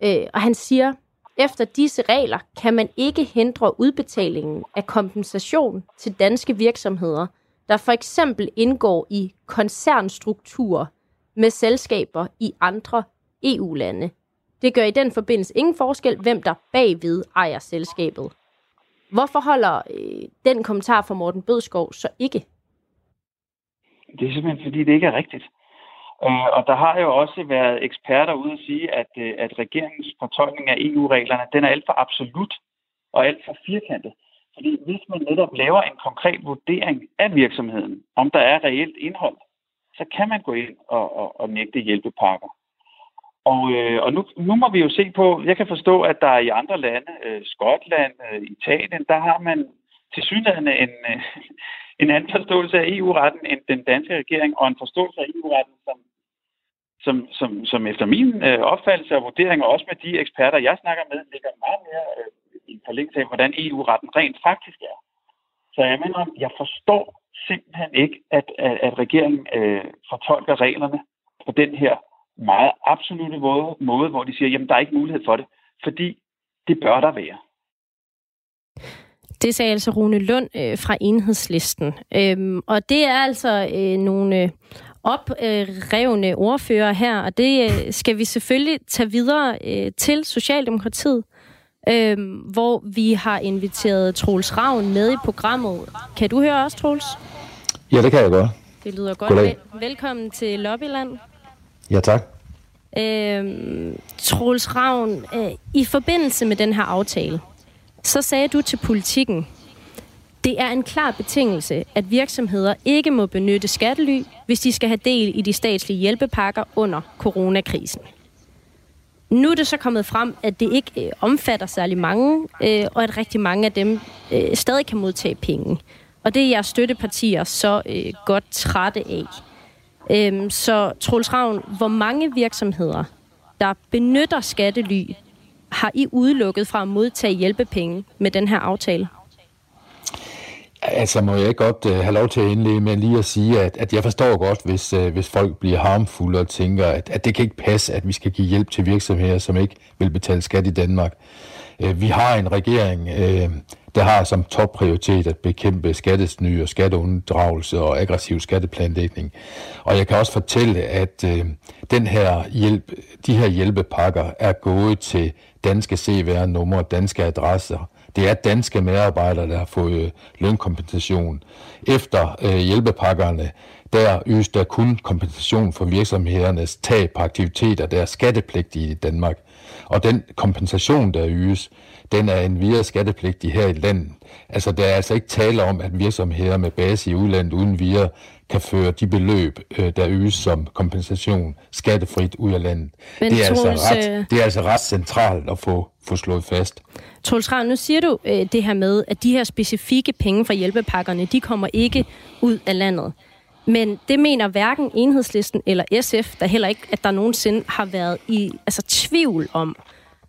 Øh, og han siger, efter disse regler kan man ikke hindre udbetalingen af kompensation til danske virksomheder, der for eksempel indgår i koncernstrukturer med selskaber i andre EU-lande. Det gør i den forbindelse ingen forskel, hvem der bagved ejer selskabet. Hvorfor holder øh, den kommentar fra Morten Bødskov så ikke? Det er simpelthen, fordi det ikke er rigtigt. Øh, og der har jo også været eksperter ude at sige, at, øh, at regeringens fortolkning af EU-reglerne, den er alt for absolut og alt for firkantet. Fordi hvis man netop laver en konkret vurdering af virksomheden, om der er reelt indhold, så kan man gå ind og, og, og nægte hjælpepakker. Og, øh, og nu, nu må vi jo se på, jeg kan forstå, at der i andre lande, øh, Skotland, øh, Italien, der har man til synligheden en, øh, en anden forståelse af EU-retten end den danske regering, og en forståelse af EU-retten, som, som, som, som efter min øh, opfattelse og vurdering, og også med de eksperter, jeg snakker med, ligger meget mere øh, i forlængelse af, hvordan EU-retten rent faktisk er. Så jeg mener, jeg forstår simpelthen ikke, at, at, at regeringen øh, fortolker reglerne på den her meget absolute måde, måde, hvor de siger, jamen der er ikke mulighed for det, fordi det bør der være. Det sagde altså Rune Lund øh, fra Enhedslisten. Øhm, og det er altså øh, nogle øh, oprevne ordfører her, og det øh, skal vi selvfølgelig tage videre øh, til Socialdemokratiet, øh, hvor vi har inviteret Troels Ravn med i programmet. Kan du høre os, Troels? Ja, det kan jeg godt. Det lyder godt. Vel- velkommen til Lobbyland. Ja, tak. Øh, Troels Ravn, øh, i forbindelse med den her aftale, så sagde du til politikken, det er en klar betingelse, at virksomheder ikke må benytte skattely, hvis de skal have del i de statslige hjælpepakker under coronakrisen. Nu er det så kommet frem, at det ikke øh, omfatter særlig mange, øh, og at rigtig mange af dem øh, stadig kan modtage penge. Og det er jeres støttepartier så øh, godt trætte af. Øhm, så Troels Ravn, hvor mange virksomheder, der benytter skattely, har I udelukket fra at modtage hjælpepenge med den her aftale? Altså må jeg godt uh, have lov til at indlede med lige at sige, at, at jeg forstår godt, hvis, uh, hvis folk bliver harmfulde og tænker, at, at det kan ikke passe, at vi skal give hjælp til virksomheder, som ikke vil betale skat i Danmark. Uh, Øh, vi har en regering, øh, der har som topprioritet at bekæmpe skattesny og skatteunddragelse og aggressiv skatteplanlægning. Og jeg kan også fortælle, at øh, den her hjælp, de her hjælpepakker er gået til danske CVR-numre, danske adresser, det er danske medarbejdere, der har fået lønkompensation. Efter øh, hjælpepakkerne, der ydes der kun kompensation for virksomhedernes tab på aktiviteter, der er skattepligtige i Danmark. Og den kompensation, der ydes, den er en videre skattepligtig her i landet. Altså, der er altså ikke tale om, at virksomheder med base i udlandet uden videre kan føre de beløb, øh, der ydes som kompensation, skattefrit ud af landet. Men det, er altså Troels, ret, øh, det er altså ret centralt at få, få slået fast. Troels Ravn, nu siger du øh, det her med, at de her specifikke penge fra hjælpepakkerne, de kommer ikke ud af landet. Men det mener hverken enhedslisten eller SF, der heller ikke, at der nogensinde har været i altså, tvivl om.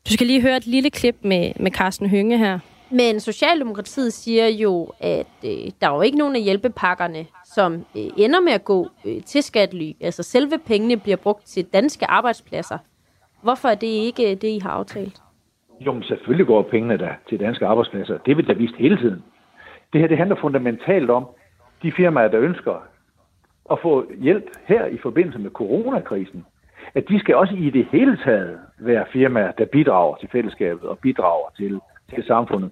Du skal lige høre et lille klip med, med Carsten Hønge her. Men Socialdemokratiet siger jo, at øh, der er jo ikke nogen af hjælpepakkerne, som øh, ender med at gå øh, til skattely. Altså selve pengene bliver brugt til danske arbejdspladser. Hvorfor er det ikke det, I har aftalt? Jo, men selvfølgelig går pengene der til danske arbejdspladser. Det vil der vist hele tiden. Det her det handler fundamentalt om de firmaer, der ønsker at få hjælp her i forbindelse med coronakrisen. At de skal også i det hele taget være firmaer, der bidrager til fællesskabet og bidrager til, til samfundet.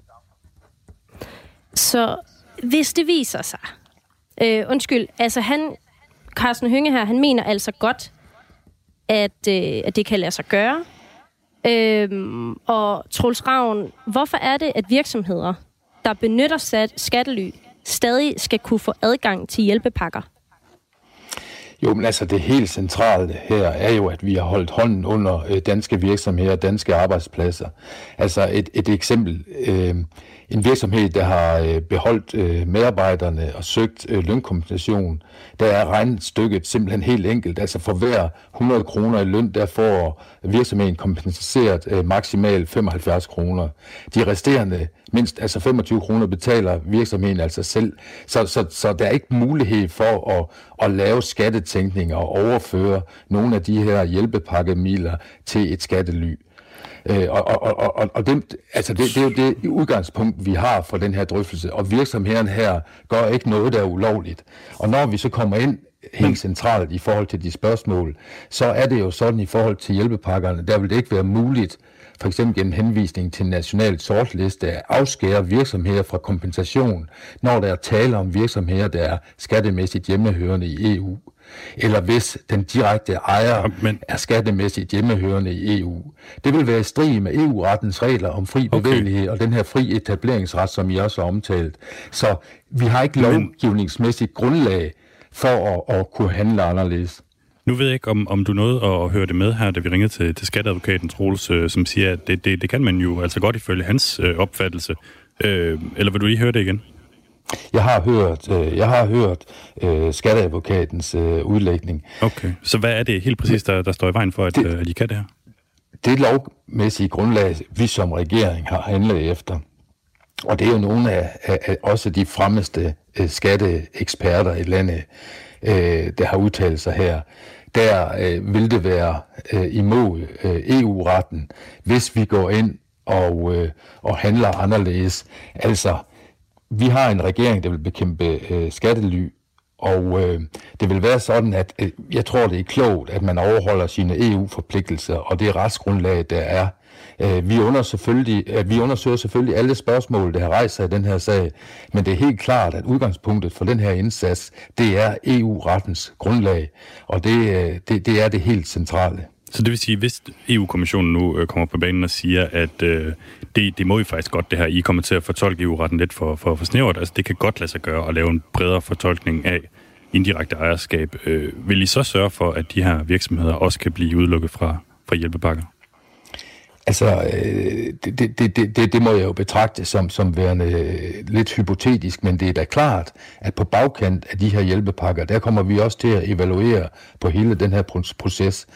Så hvis det viser sig... Øh, undskyld, altså han, Carsten Hynge her, han mener altså godt, at, øh, at det kan lade sig gøre. Øhm, og Troels Ravn, hvorfor er det, at virksomheder, der benytter sat, skattely, stadig skal kunne få adgang til hjælpepakker? Jo, men altså det helt centrale her er jo, at vi har holdt hånden under øh, danske virksomheder, danske arbejdspladser. Altså et, et eksempel. Øh, en virksomhed, der har øh, beholdt øh, medarbejderne og søgt øh, lønkompensation, der er regnstykket simpelthen helt enkelt. Altså for hver 100 kroner i løn, der får virksomheden kompenseret maksimalt 75 kroner. De resterende mindst altså 25 kroner betaler virksomheden altså selv. Så, så, så der er ikke mulighed for at, at lave skattetænkning og overføre nogle af de her hjælpepakkemidler til et skattely. Øh, og og, og, og, og det, altså det, det er jo det udgangspunkt, vi har for den her drøftelse. Og virksomheden her gør ikke noget, der er ulovligt. Og når vi så kommer ind helt centralt i forhold til de spørgsmål, så er det jo sådan i forhold til hjælpepakkerne, der vil det ikke være muligt, for eksempel gennem henvisning til en national sortliste, at afskære virksomheder fra kompensation, når der er tale om virksomheder, der er skattemæssigt hjemmehørende i EU eller hvis den direkte ejer ja, men... er skattemæssigt hjemmehørende i EU. Det vil være i strid med EU-rettens regler om fri okay. bevægelighed og den her fri etableringsret, som I også har omtalt. Så vi har ikke lovgivningsmæssigt grundlag for at, at kunne handle anderledes. Nu ved jeg ikke, om, om du nåede at høre det med her, da vi ringede til, til skatteadvokaten Troels, øh, som siger, at det, det, det kan man jo altså godt ifølge hans øh, opfattelse. Øh, eller vil du lige høre det igen? Jeg har hørt, øh, jeg har hørt øh, skatteadvokatens øh, udlægning. Okay, så hvad er det helt præcis, der, der står i vejen for, at, det, øh, at I kan det her? Det lovmæssige grundlag, vi som regering har handlet efter, og det er jo nogle af, af, af også de fremmeste øh, skatteeksperter i landet, øh, der har udtalt sig her, der øh, vil det være øh, imod øh, EU-retten, hvis vi går ind og, øh, og handler anderledes. Altså, vi har en regering, der vil bekæmpe øh, skattely, og øh, det vil være sådan, at øh, jeg tror, det er klogt, at man overholder sine EU-forpligtelser, og det retsgrundlag, der er. Øh, vi, under selvfølgelig, øh, vi undersøger selvfølgelig alle spørgsmål, der har rejst sig i den her sag, men det er helt klart, at udgangspunktet for den her indsats, det er EU-rettens grundlag, og det, øh, det, det er det helt centrale. Så det vil sige, hvis EU-kommissionen nu øh, kommer på banen og siger, at øh, det, det må I faktisk godt, det her, I kommer til at fortolke EU-retten lidt for, for, for snævert, altså det kan godt lade sig gøre at lave en bredere fortolkning af indirekte ejerskab. Øh, vil I så sørge for, at de her virksomheder også kan blive udelukket fra, fra hjælpepakker? Altså, øh, det, det, det, det, det må jeg jo betragte som, som værende øh, lidt hypotetisk, men det er da klart, at på bagkant af de her hjælpepakker, der kommer vi også til at evaluere på hele den her proces.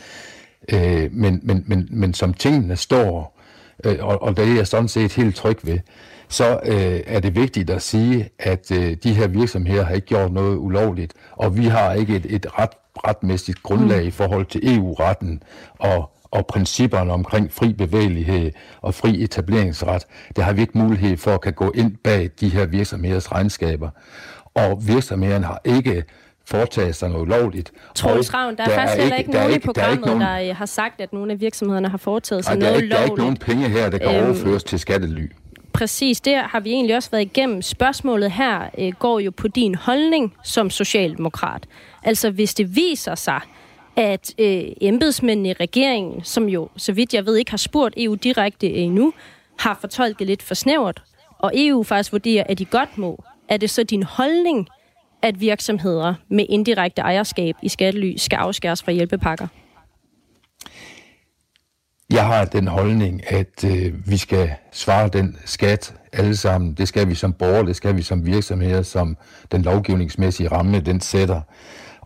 Øh, men, men, men, men som tingene står, øh, og, og det er jeg sådan set helt tryg ved, så øh, er det vigtigt at sige, at øh, de her virksomheder har ikke gjort noget ulovligt, og vi har ikke et, et ret, retmæssigt grundlag i forhold til EU-retten og, og principperne omkring fri bevægelighed og fri etableringsret. Det har vi ikke mulighed for at kan gå ind bag de her virksomheders regnskaber. Og virksomhederne har ikke foretage sig noget ulovligt. Troels Ravn, der, der er faktisk heller ikke nogen i programmet, der, nogen... der har sagt, at nogle af virksomhederne har foretaget sig Ej, noget lovligt. Der er ikke nogen penge her, der kan øhm, overføres til skattely. Præcis, det har vi egentlig også været igennem. Spørgsmålet her øh, går jo på din holdning som socialdemokrat. Altså hvis det viser sig, at øh, embedsmændene i regeringen, som jo, så vidt jeg ved, ikke har spurgt EU direkte endnu, har fortolket lidt for snævert, og EU faktisk vurderer, at de godt må. Er det så din holdning, at virksomheder med indirekte ejerskab i skattely skal afskæres fra hjælpepakker? Jeg har den holdning, at øh, vi skal svare den skat alle sammen. Det skal vi som borgere, det skal vi som virksomheder, som den lovgivningsmæssige ramme, den sætter.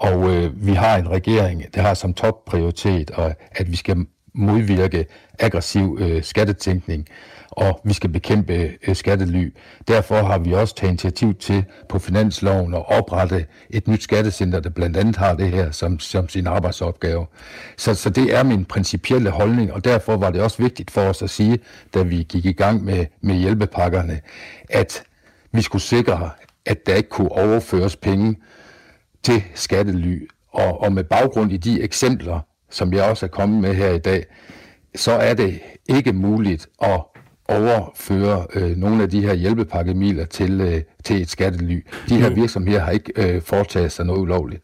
Og øh, vi har en regering, der har som topprioritet, og at vi skal modvirke aggressiv øh, skattetænkning og vi skal bekæmpe øh, skattely. Derfor har vi også taget initiativ til på finansloven at oprette et nyt skattecenter, der blandt andet har det her som, som sin arbejdsopgave. Så, så det er min principielle holdning, og derfor var det også vigtigt for os at sige, da vi gik i gang med, med hjælpepakkerne, at vi skulle sikre, at der ikke kunne overføres penge til skattely. Og, og med baggrund i de eksempler, som jeg også er kommet med her i dag, så er det ikke muligt at overføre øh, nogle af de her hjælpepakkemiler til, øh, til et skattely. De her virksomheder har ikke øh, foretaget sig noget ulovligt.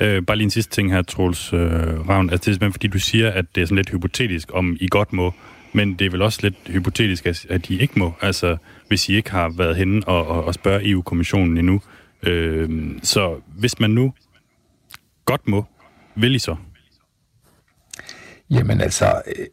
Øh, bare lige en sidste ting her, Troels øh, Ravn. Altså, det er simpelthen fordi, du siger, at det er sådan lidt hypotetisk, om I godt må, men det er vel også lidt hypotetisk, at, at I ikke må, altså hvis I ikke har været henne og, og, og spørge EU-kommissionen endnu. Øh, så hvis man nu godt må, vil I så? Jamen altså, øh,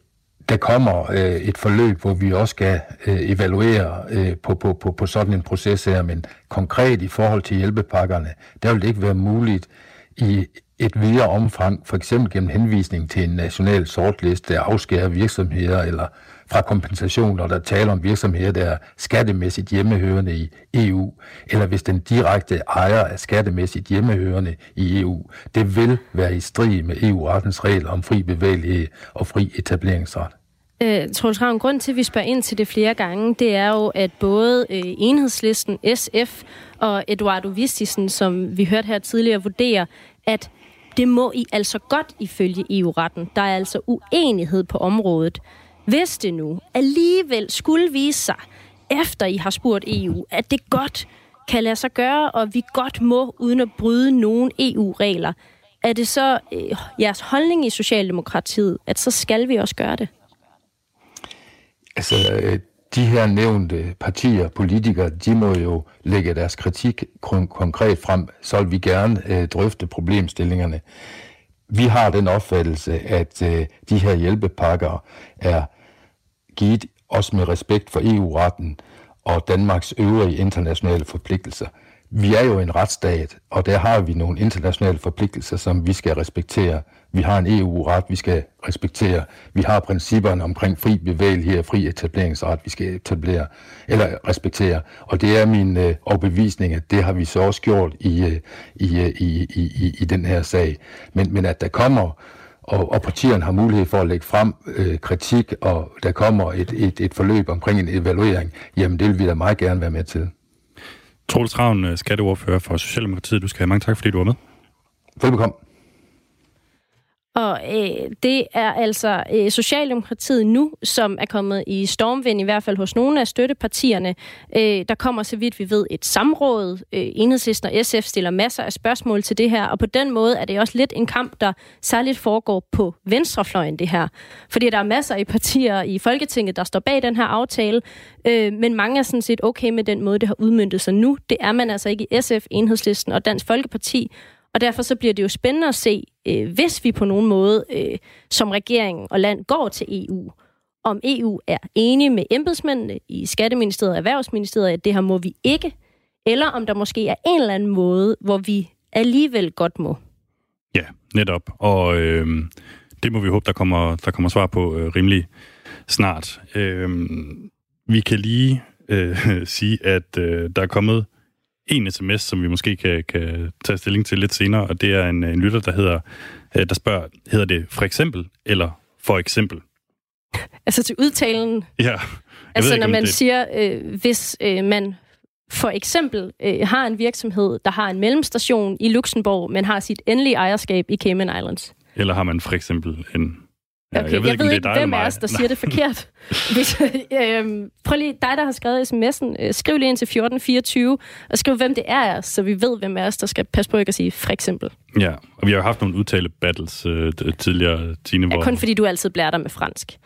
der kommer øh, et forløb, hvor vi også skal øh, evaluere øh, på, på, på, på sådan en proces her, men konkret i forhold til hjælpepakkerne, der vil det ikke være muligt i et videre omfang, for eksempel gennem henvisning til en national sortliste, der afskærer virksomheder eller fra kompensation, når der taler om virksomheder, der er skattemæssigt hjemmehørende i EU, eller hvis den direkte ejer er skattemæssigt hjemmehørende i EU. Det vil være i strid med EU-rettens regler om fri bevægelighed og fri etableringsret. Øh, Troels Ravn, grund til, at vi spørger ind til det flere gange, det er jo, at både øh, enhedslisten, SF og Eduardo Vistisen, som vi hørte her tidligere, vurderer, at det må I altså godt ifølge EU-retten. Der er altså uenighed på området. Hvis det nu alligevel skulle vise sig, efter I har spurgt EU, at det godt kan lade sig gøre, og vi godt må, uden at bryde nogen EU-regler, er det så øh, jeres holdning i Socialdemokratiet, at så skal vi også gøre det? Altså, øh, de her nævnte partier, politikere, de må jo lægge deres kritik konkret frem, så vil vi gerne øh, drøfte problemstillingerne. Vi har den opfattelse, at øh, de her hjælpepakker er givet os med respekt for EU-retten og Danmarks øvrige internationale forpligtelser vi er jo en retsstat, og der har vi nogle internationale forpligtelser, som vi skal respektere. Vi har en EU-ret, vi skal respektere. Vi har principperne omkring fri bevægelighed og fri etableringsret, vi skal etablere eller respektere. Og det er min øh, overbevisning, at det har vi så også gjort i, øh, i, øh, i, i, i, i den her sag. Men, men at der kommer og, og partierne har mulighed for at lægge frem øh, kritik, og der kommer et, et, et forløb omkring en evaluering, jamen det vil vi da meget gerne være med til. Troels Ravn, øh, skatteordfører for Socialdemokratiet. Du skal have mange tak, fordi du var med. Velbekomme. Og øh, det er altså øh, Socialdemokratiet nu, som er kommet i stormvind, i hvert fald hos nogle af støttepartierne. Øh, der kommer, så vidt vi ved, et samråd. Øh, Enhedslisten og SF stiller masser af spørgsmål til det her, og på den måde er det også lidt en kamp, der særligt foregår på venstrefløjen, det her. Fordi der er masser af partier i Folketinget, der står bag den her aftale, øh, men mange er sådan set okay med den måde, det har udmyndtet sig nu. Det er man altså ikke i SF, Enhedslisten og Dansk Folkeparti, og derfor så bliver det jo spændende at se, øh, hvis vi på nogen måde øh, som regering og land går til EU, om EU er enige med embedsmændene i Skatteministeriet og Erhvervsministeriet, at det her må vi ikke, eller om der måske er en eller anden måde, hvor vi alligevel godt må. Ja, netop. Og øh, det må vi håbe, der kommer, der kommer svar på øh, rimelig snart. Øh, vi kan lige øh, sige, at øh, der er kommet en sms, som vi måske kan, kan tage stilling til lidt senere, og det er en, en lytter, der hedder, øh, der spørger, hedder det for eksempel eller for eksempel? Altså til udtalen? Ja. altså ikke, når man det... siger, øh, hvis øh, man for eksempel øh, har en virksomhed, der har en mellemstation i Luxembourg, men har sit endelige ejerskab i Cayman Islands. Eller har man for eksempel en okay, jeg ved, jeg ved ikke, hvem af os, der siger det forkert. Hvis, øh, prøv lige, dig, der har skrevet sms'en, øh, skriv lige ind til 1424, og skriv, hvem det er så vi ved, hvem af os, der skal passe på ikke at sige for eksempel. Ja, og vi har jo haft nogle udtale battles øh, tidligere, Tine. Ja, kun fordi du altid blærer dig med fransk.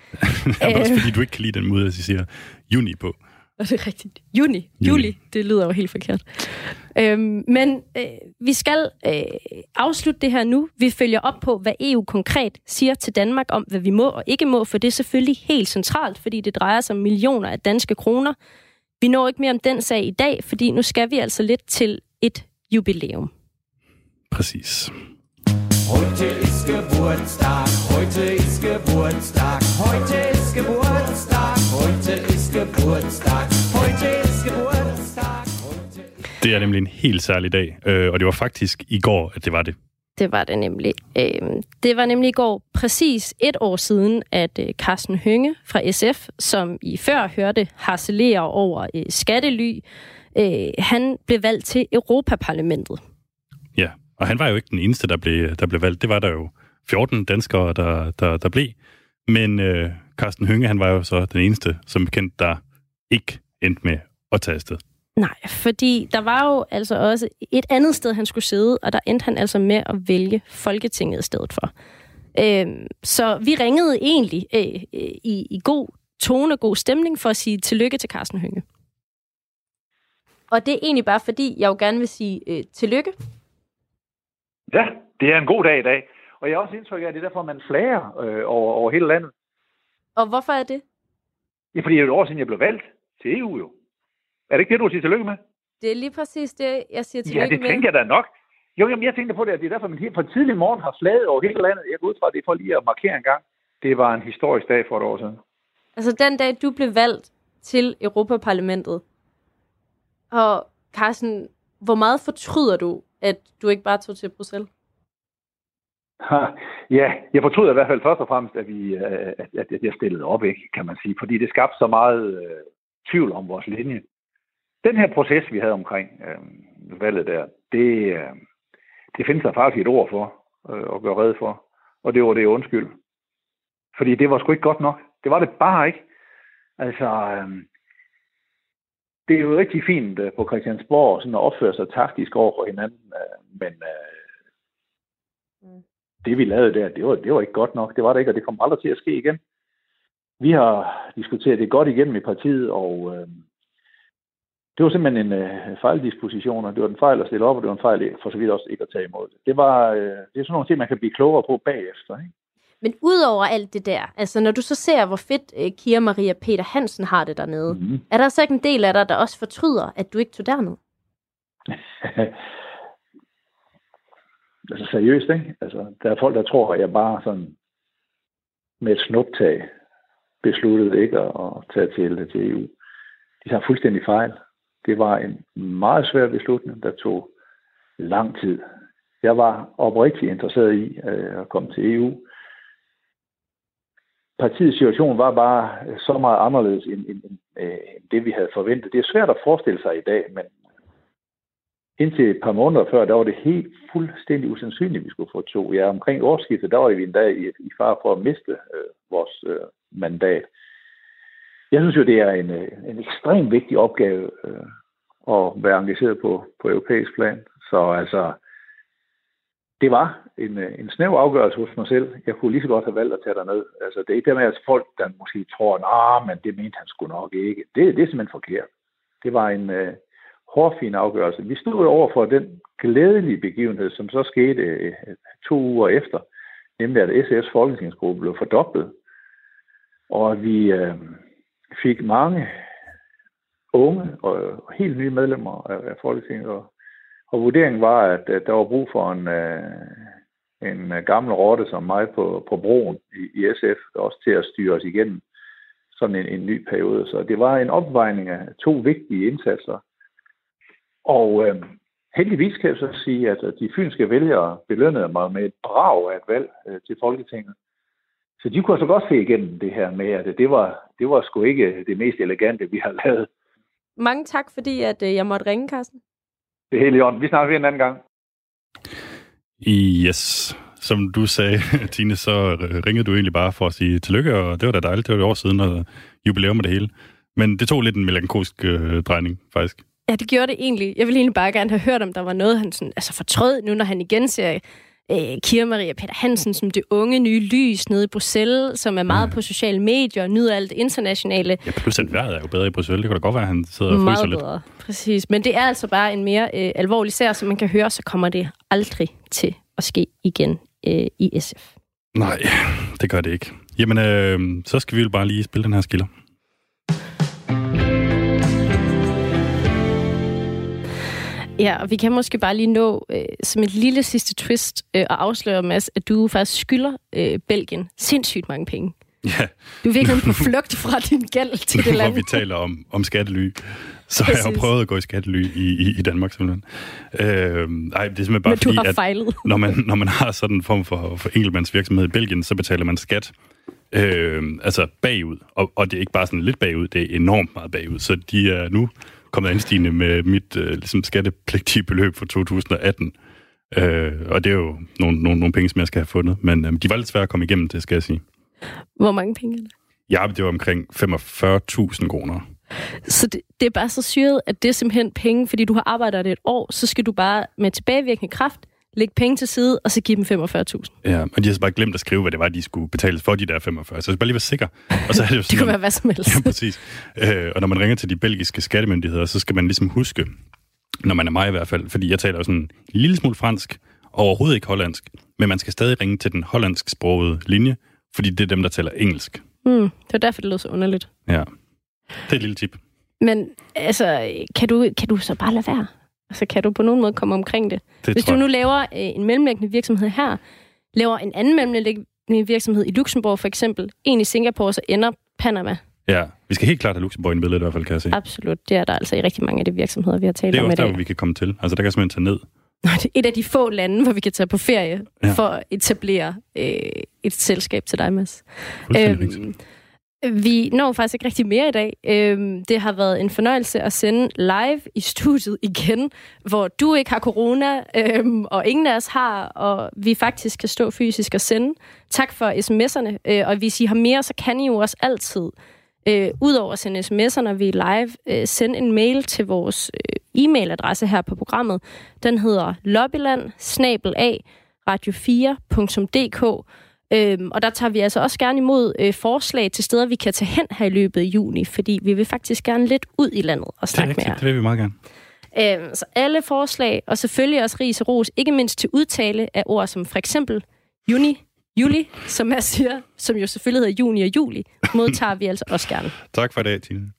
ja, også fordi du ikke kan lide den måde, at jeg siger juni på. Og det er rigtigt. Juni. Juli. Juli. Det lyder jo helt forkert. Øhm, men øh, vi skal øh, afslutte det her nu. Vi følger op på, hvad EU konkret siger til Danmark om, hvad vi må og ikke må, for det er selvfølgelig helt centralt, fordi det drejer sig om millioner af danske kroner. Vi når ikke mere om den sag i dag, fordi nu skal vi altså lidt til et jubilæum. Præcis. Heute ist Geburtstag, heute ist Geburtstag, heute ist Geburtstag, heute ist Geburtstag, heute ist Geburtstag. Det er nemlig en helt særlig dag, øh, og det var faktisk i går, at det var det. Det var det nemlig. Øh, det var nemlig i går præcis et år siden, at øh, Carsten Hønge fra SF, som I før hørte harcelere over skattely, han blev valgt til Europaparlamentet. Ja, og han var jo ikke den eneste, der blev, der blev valgt. Det var der jo 14 danskere, der, der, der blev. Men øh, Carsten Hønge, han var jo så den eneste, som bekendt, der ikke endte med at tage afsted. Nej, fordi der var jo altså også et andet sted, han skulle sidde, og der endte han altså med at vælge Folketinget i stedet for. Øhm, så vi ringede egentlig øh, øh, i, i god tone, god stemning for at sige tillykke til Carsten Hønge. Og det er egentlig bare fordi, jeg jo gerne vil sige øh, tillykke Ja, det er en god dag i dag. Og jeg har også indtryk af, at det er derfor, man flager øh, over, over hele landet. Og hvorfor er det? Ja, fordi det er et år siden, jeg blev valgt til EU jo. Er det ikke det, du siger tillykke med? Det er lige præcis det, jeg siger tillykke med. Ja, det tænker jeg da nok. Jo, jamen, jeg tænkte på det, at det er derfor, man helt fra tidlig morgen har flaget over hele landet. Jeg går ud fra, at det er for lige at markere en gang. Det var en historisk dag for et år siden. Altså den dag, du blev valgt til Europaparlamentet, og Carsten, hvor meget fortryder du, at du ikke bare tog til Bruxelles? Ja, jeg fortryder i hvert fald først og fremmest, at, vi, øh, at, at jeg stillede op, ikke, kan man sige, fordi det skabte så meget øh, tvivl om vores linje. Den her proces, vi havde omkring øh, valget der, det, øh, det findes der faktisk et ord for øh, at gøre red for. Og det var det undskyld. Fordi det var sgu ikke godt nok. Det var det bare ikke. Altså, øh, det er jo rigtig fint øh, på Christiansborg sådan at opføre sig taktisk over for hinanden, øh, men øh, mm det vi lavede der, det var, det var ikke godt nok. Det var det ikke, og det kommer aldrig til at ske igen. Vi har diskuteret det godt igennem i partiet, og øh, det var simpelthen en øh, fejldisposition, og det var en fejl at stille op, og det var en fejl for så vidt også ikke at tage imod det. Var, øh, det er sådan nogle ting, man kan blive klogere på bagefter. Ikke? Men udover alt det der, altså når du så ser, hvor fedt øh, Kira Maria Peter Hansen har det dernede, Mhm. mm-hmm. er der så ikke en del af dig, der også fortryder, at du ikke tog derned? altså seriøst, ikke? Altså, der er folk, der tror, at jeg bare sådan med et snuptag besluttede ikke at, at tage til, til EU. De tager fuldstændig fejl. Det var en meget svær beslutning, der tog lang tid. Jeg var oprigtigt interesseret i øh, at komme til EU. Partiets situation var bare så meget anderledes end, end, end, øh, end det, vi havde forventet. Det er svært at forestille sig i dag, men indtil et par måneder før, der var det helt fuldstændig usandsynligt, at vi skulle få to. Ja, omkring årsskiftet, der var vi endda i, i far for at miste øh, vores øh, mandat. Jeg synes jo, det er en, øh, en ekstremt vigtig opgave øh, at være engageret på, på europæisk plan. Så altså, det var en, øh, en snæv afgørelse hos mig selv. Jeg kunne lige så godt have valgt at tage derned. Altså, det er ikke der med, at folk, der måske tror, at men det mente han sgu nok ikke. Det, det er simpelthen forkert. Det var en øh, hårfin afgørelse. Vi stod over for den glædelige begivenhed, som så skete øh, to uger efter, nemlig at SF's folketingsgruppe blev fordoblet, og vi øh, fik mange unge og, og helt nye medlemmer af, af Folketinget, og, og vurderingen var, at, at der var brug for en, øh, en gammel rotte som mig på, på broen i, i SF, også til at styre os igennem sådan en, en ny periode. Så det var en opvejning af to vigtige indsatser. Og øh, heldigvis kan jeg så sige, at de fynske vælgere belønnede mig med et brag af et valg øh, til Folketinget. Så de kunne så godt se igennem det her med, at det var, det var sgu ikke det mest elegante, vi har lavet. Mange tak, fordi at, øh, jeg måtte ringe, Carsten. Det er helt i orden. Vi snakker ved en anden gang. Yes. Som du sagde, Tine, så ringede du egentlig bare for at sige tillykke, og det var da dejligt. Det var et år siden, og jubilæum med det hele. Men det tog lidt en melankolsk øh, drejning, faktisk. Ja, det gjorde det egentlig. Jeg ville egentlig bare gerne have hørt, om der var noget, han sådan, altså fortrød nu, når han igen ser øh, Kira Maria Peter Hansen som det unge nye lys nede i Bruxelles, som er meget ja. på sociale medier og nyder alt det internationale. Ja, plus at vejret er jo bedre i Bruxelles. Det kunne da godt være, at han sidder og fryser Meget lidt. bedre, præcis. Men det er altså bare en mere øh, alvorlig sag, som man kan høre, så kommer det aldrig til at ske igen øh, i SF. Nej, det gør det ikke. Jamen, øh, så skal vi jo bare lige spille den her skiller. Ja, og vi kan måske bare lige nå øh, som et lille sidste twist øh, og afsløre, Mads, at du faktisk skylder øh, Belgien sindssygt mange penge. Ja. Du er virkelig på flugt fra din gæld til det Hvor land. vi taler om, om skattely, så har jeg Præcis. prøvet at gå i skattely i, i, i Danmark simpelthen. Øh, ej, det er simpelthen bare Men fordi, har at fejlet. når man, når man har sådan en form for, for enkeltmandsvirksomhed i Belgien, så betaler man skat øh, altså bagud. Og, og det er ikke bare sådan lidt bagud, det er enormt meget bagud. Så de er nu kommet anstigende med mit øh, ligesom skattepligtige beløb for 2018. Øh, og det er jo nogle, nogle, nogle penge, som jeg skal have fundet. Men øh, de var lidt svære at komme igennem det, skal jeg sige. Hvor mange penge er det? Ja, det var omkring 45.000 kroner. Så det, det er bare så syret, at det er simpelthen penge, fordi du har arbejdet det et år, så skal du bare med tilbagevirkende kraft lægge penge til side, og så give dem 45.000. Ja, og de har så bare glemt at skrive, hvad det var, de skulle betales for de der 45. Så jeg bare lige være sikker. Og så er det jo sådan, Det kunne være hvad som helst. Ja, præcis. Øh, og når man ringer til de belgiske skattemyndigheder, så skal man ligesom huske, når man er mig i hvert fald, fordi jeg taler jo sådan en lille smule fransk, og overhovedet ikke hollandsk, men man skal stadig ringe til den hollandsk sprogede linje, fordi det er dem, der taler engelsk. Mm, det var derfor, det lød så underligt. Ja. Det er et lille tip. Men altså, kan du, kan du så bare lade være? Altså, kan du på nogen måde komme omkring det? Det Hvis du nu laver øh, en mellemlæggende virksomhed her, laver en anden mellemlæggende virksomhed i Luxembourg for eksempel, en i Singapore, så ender Panama. Ja, vi skal helt klart have Luxembourg i billedet i hvert fald, kan jeg se. Absolut. Det er der altså i rigtig mange af de virksomheder, vi har talt Det er om i også der, dag. hvor vi kan komme til. Altså, der kan jeg simpelthen tage ned. Det er et af de få lande, hvor vi kan tage på ferie Ja. for at etablere øh, et selskab til dig, Mads. Rigtigt. Vi når faktisk ikke rigtig mere i dag. Øhm, det har været en fornøjelse at sende live i studiet igen, hvor du ikke har corona, øhm, og ingen af os har, og vi faktisk kan stå fysisk og sende. Tak for sms'erne, øh, og hvis I har mere, så kan I jo også altid, øh, udover at sende sms'er, når vi er live, øh, sende en mail til vores øh, e-mailadresse her på programmet. Den hedder lobbyland radio4.dk. Øhm, og der tager vi altså også gerne imod øh, forslag til steder, vi kan tage hen her i løbet af juni, fordi vi vil faktisk gerne lidt ud i landet og snakke det med jer. Det vil vi meget gerne. Øhm, så alle forslag, og selvfølgelig også ris og ros, ikke mindst til udtale af ord som for eksempel juni, juli, som jeg siger, som jo selvfølgelig hedder juni og juli, modtager vi altså også gerne. Tak for i dag, Tine.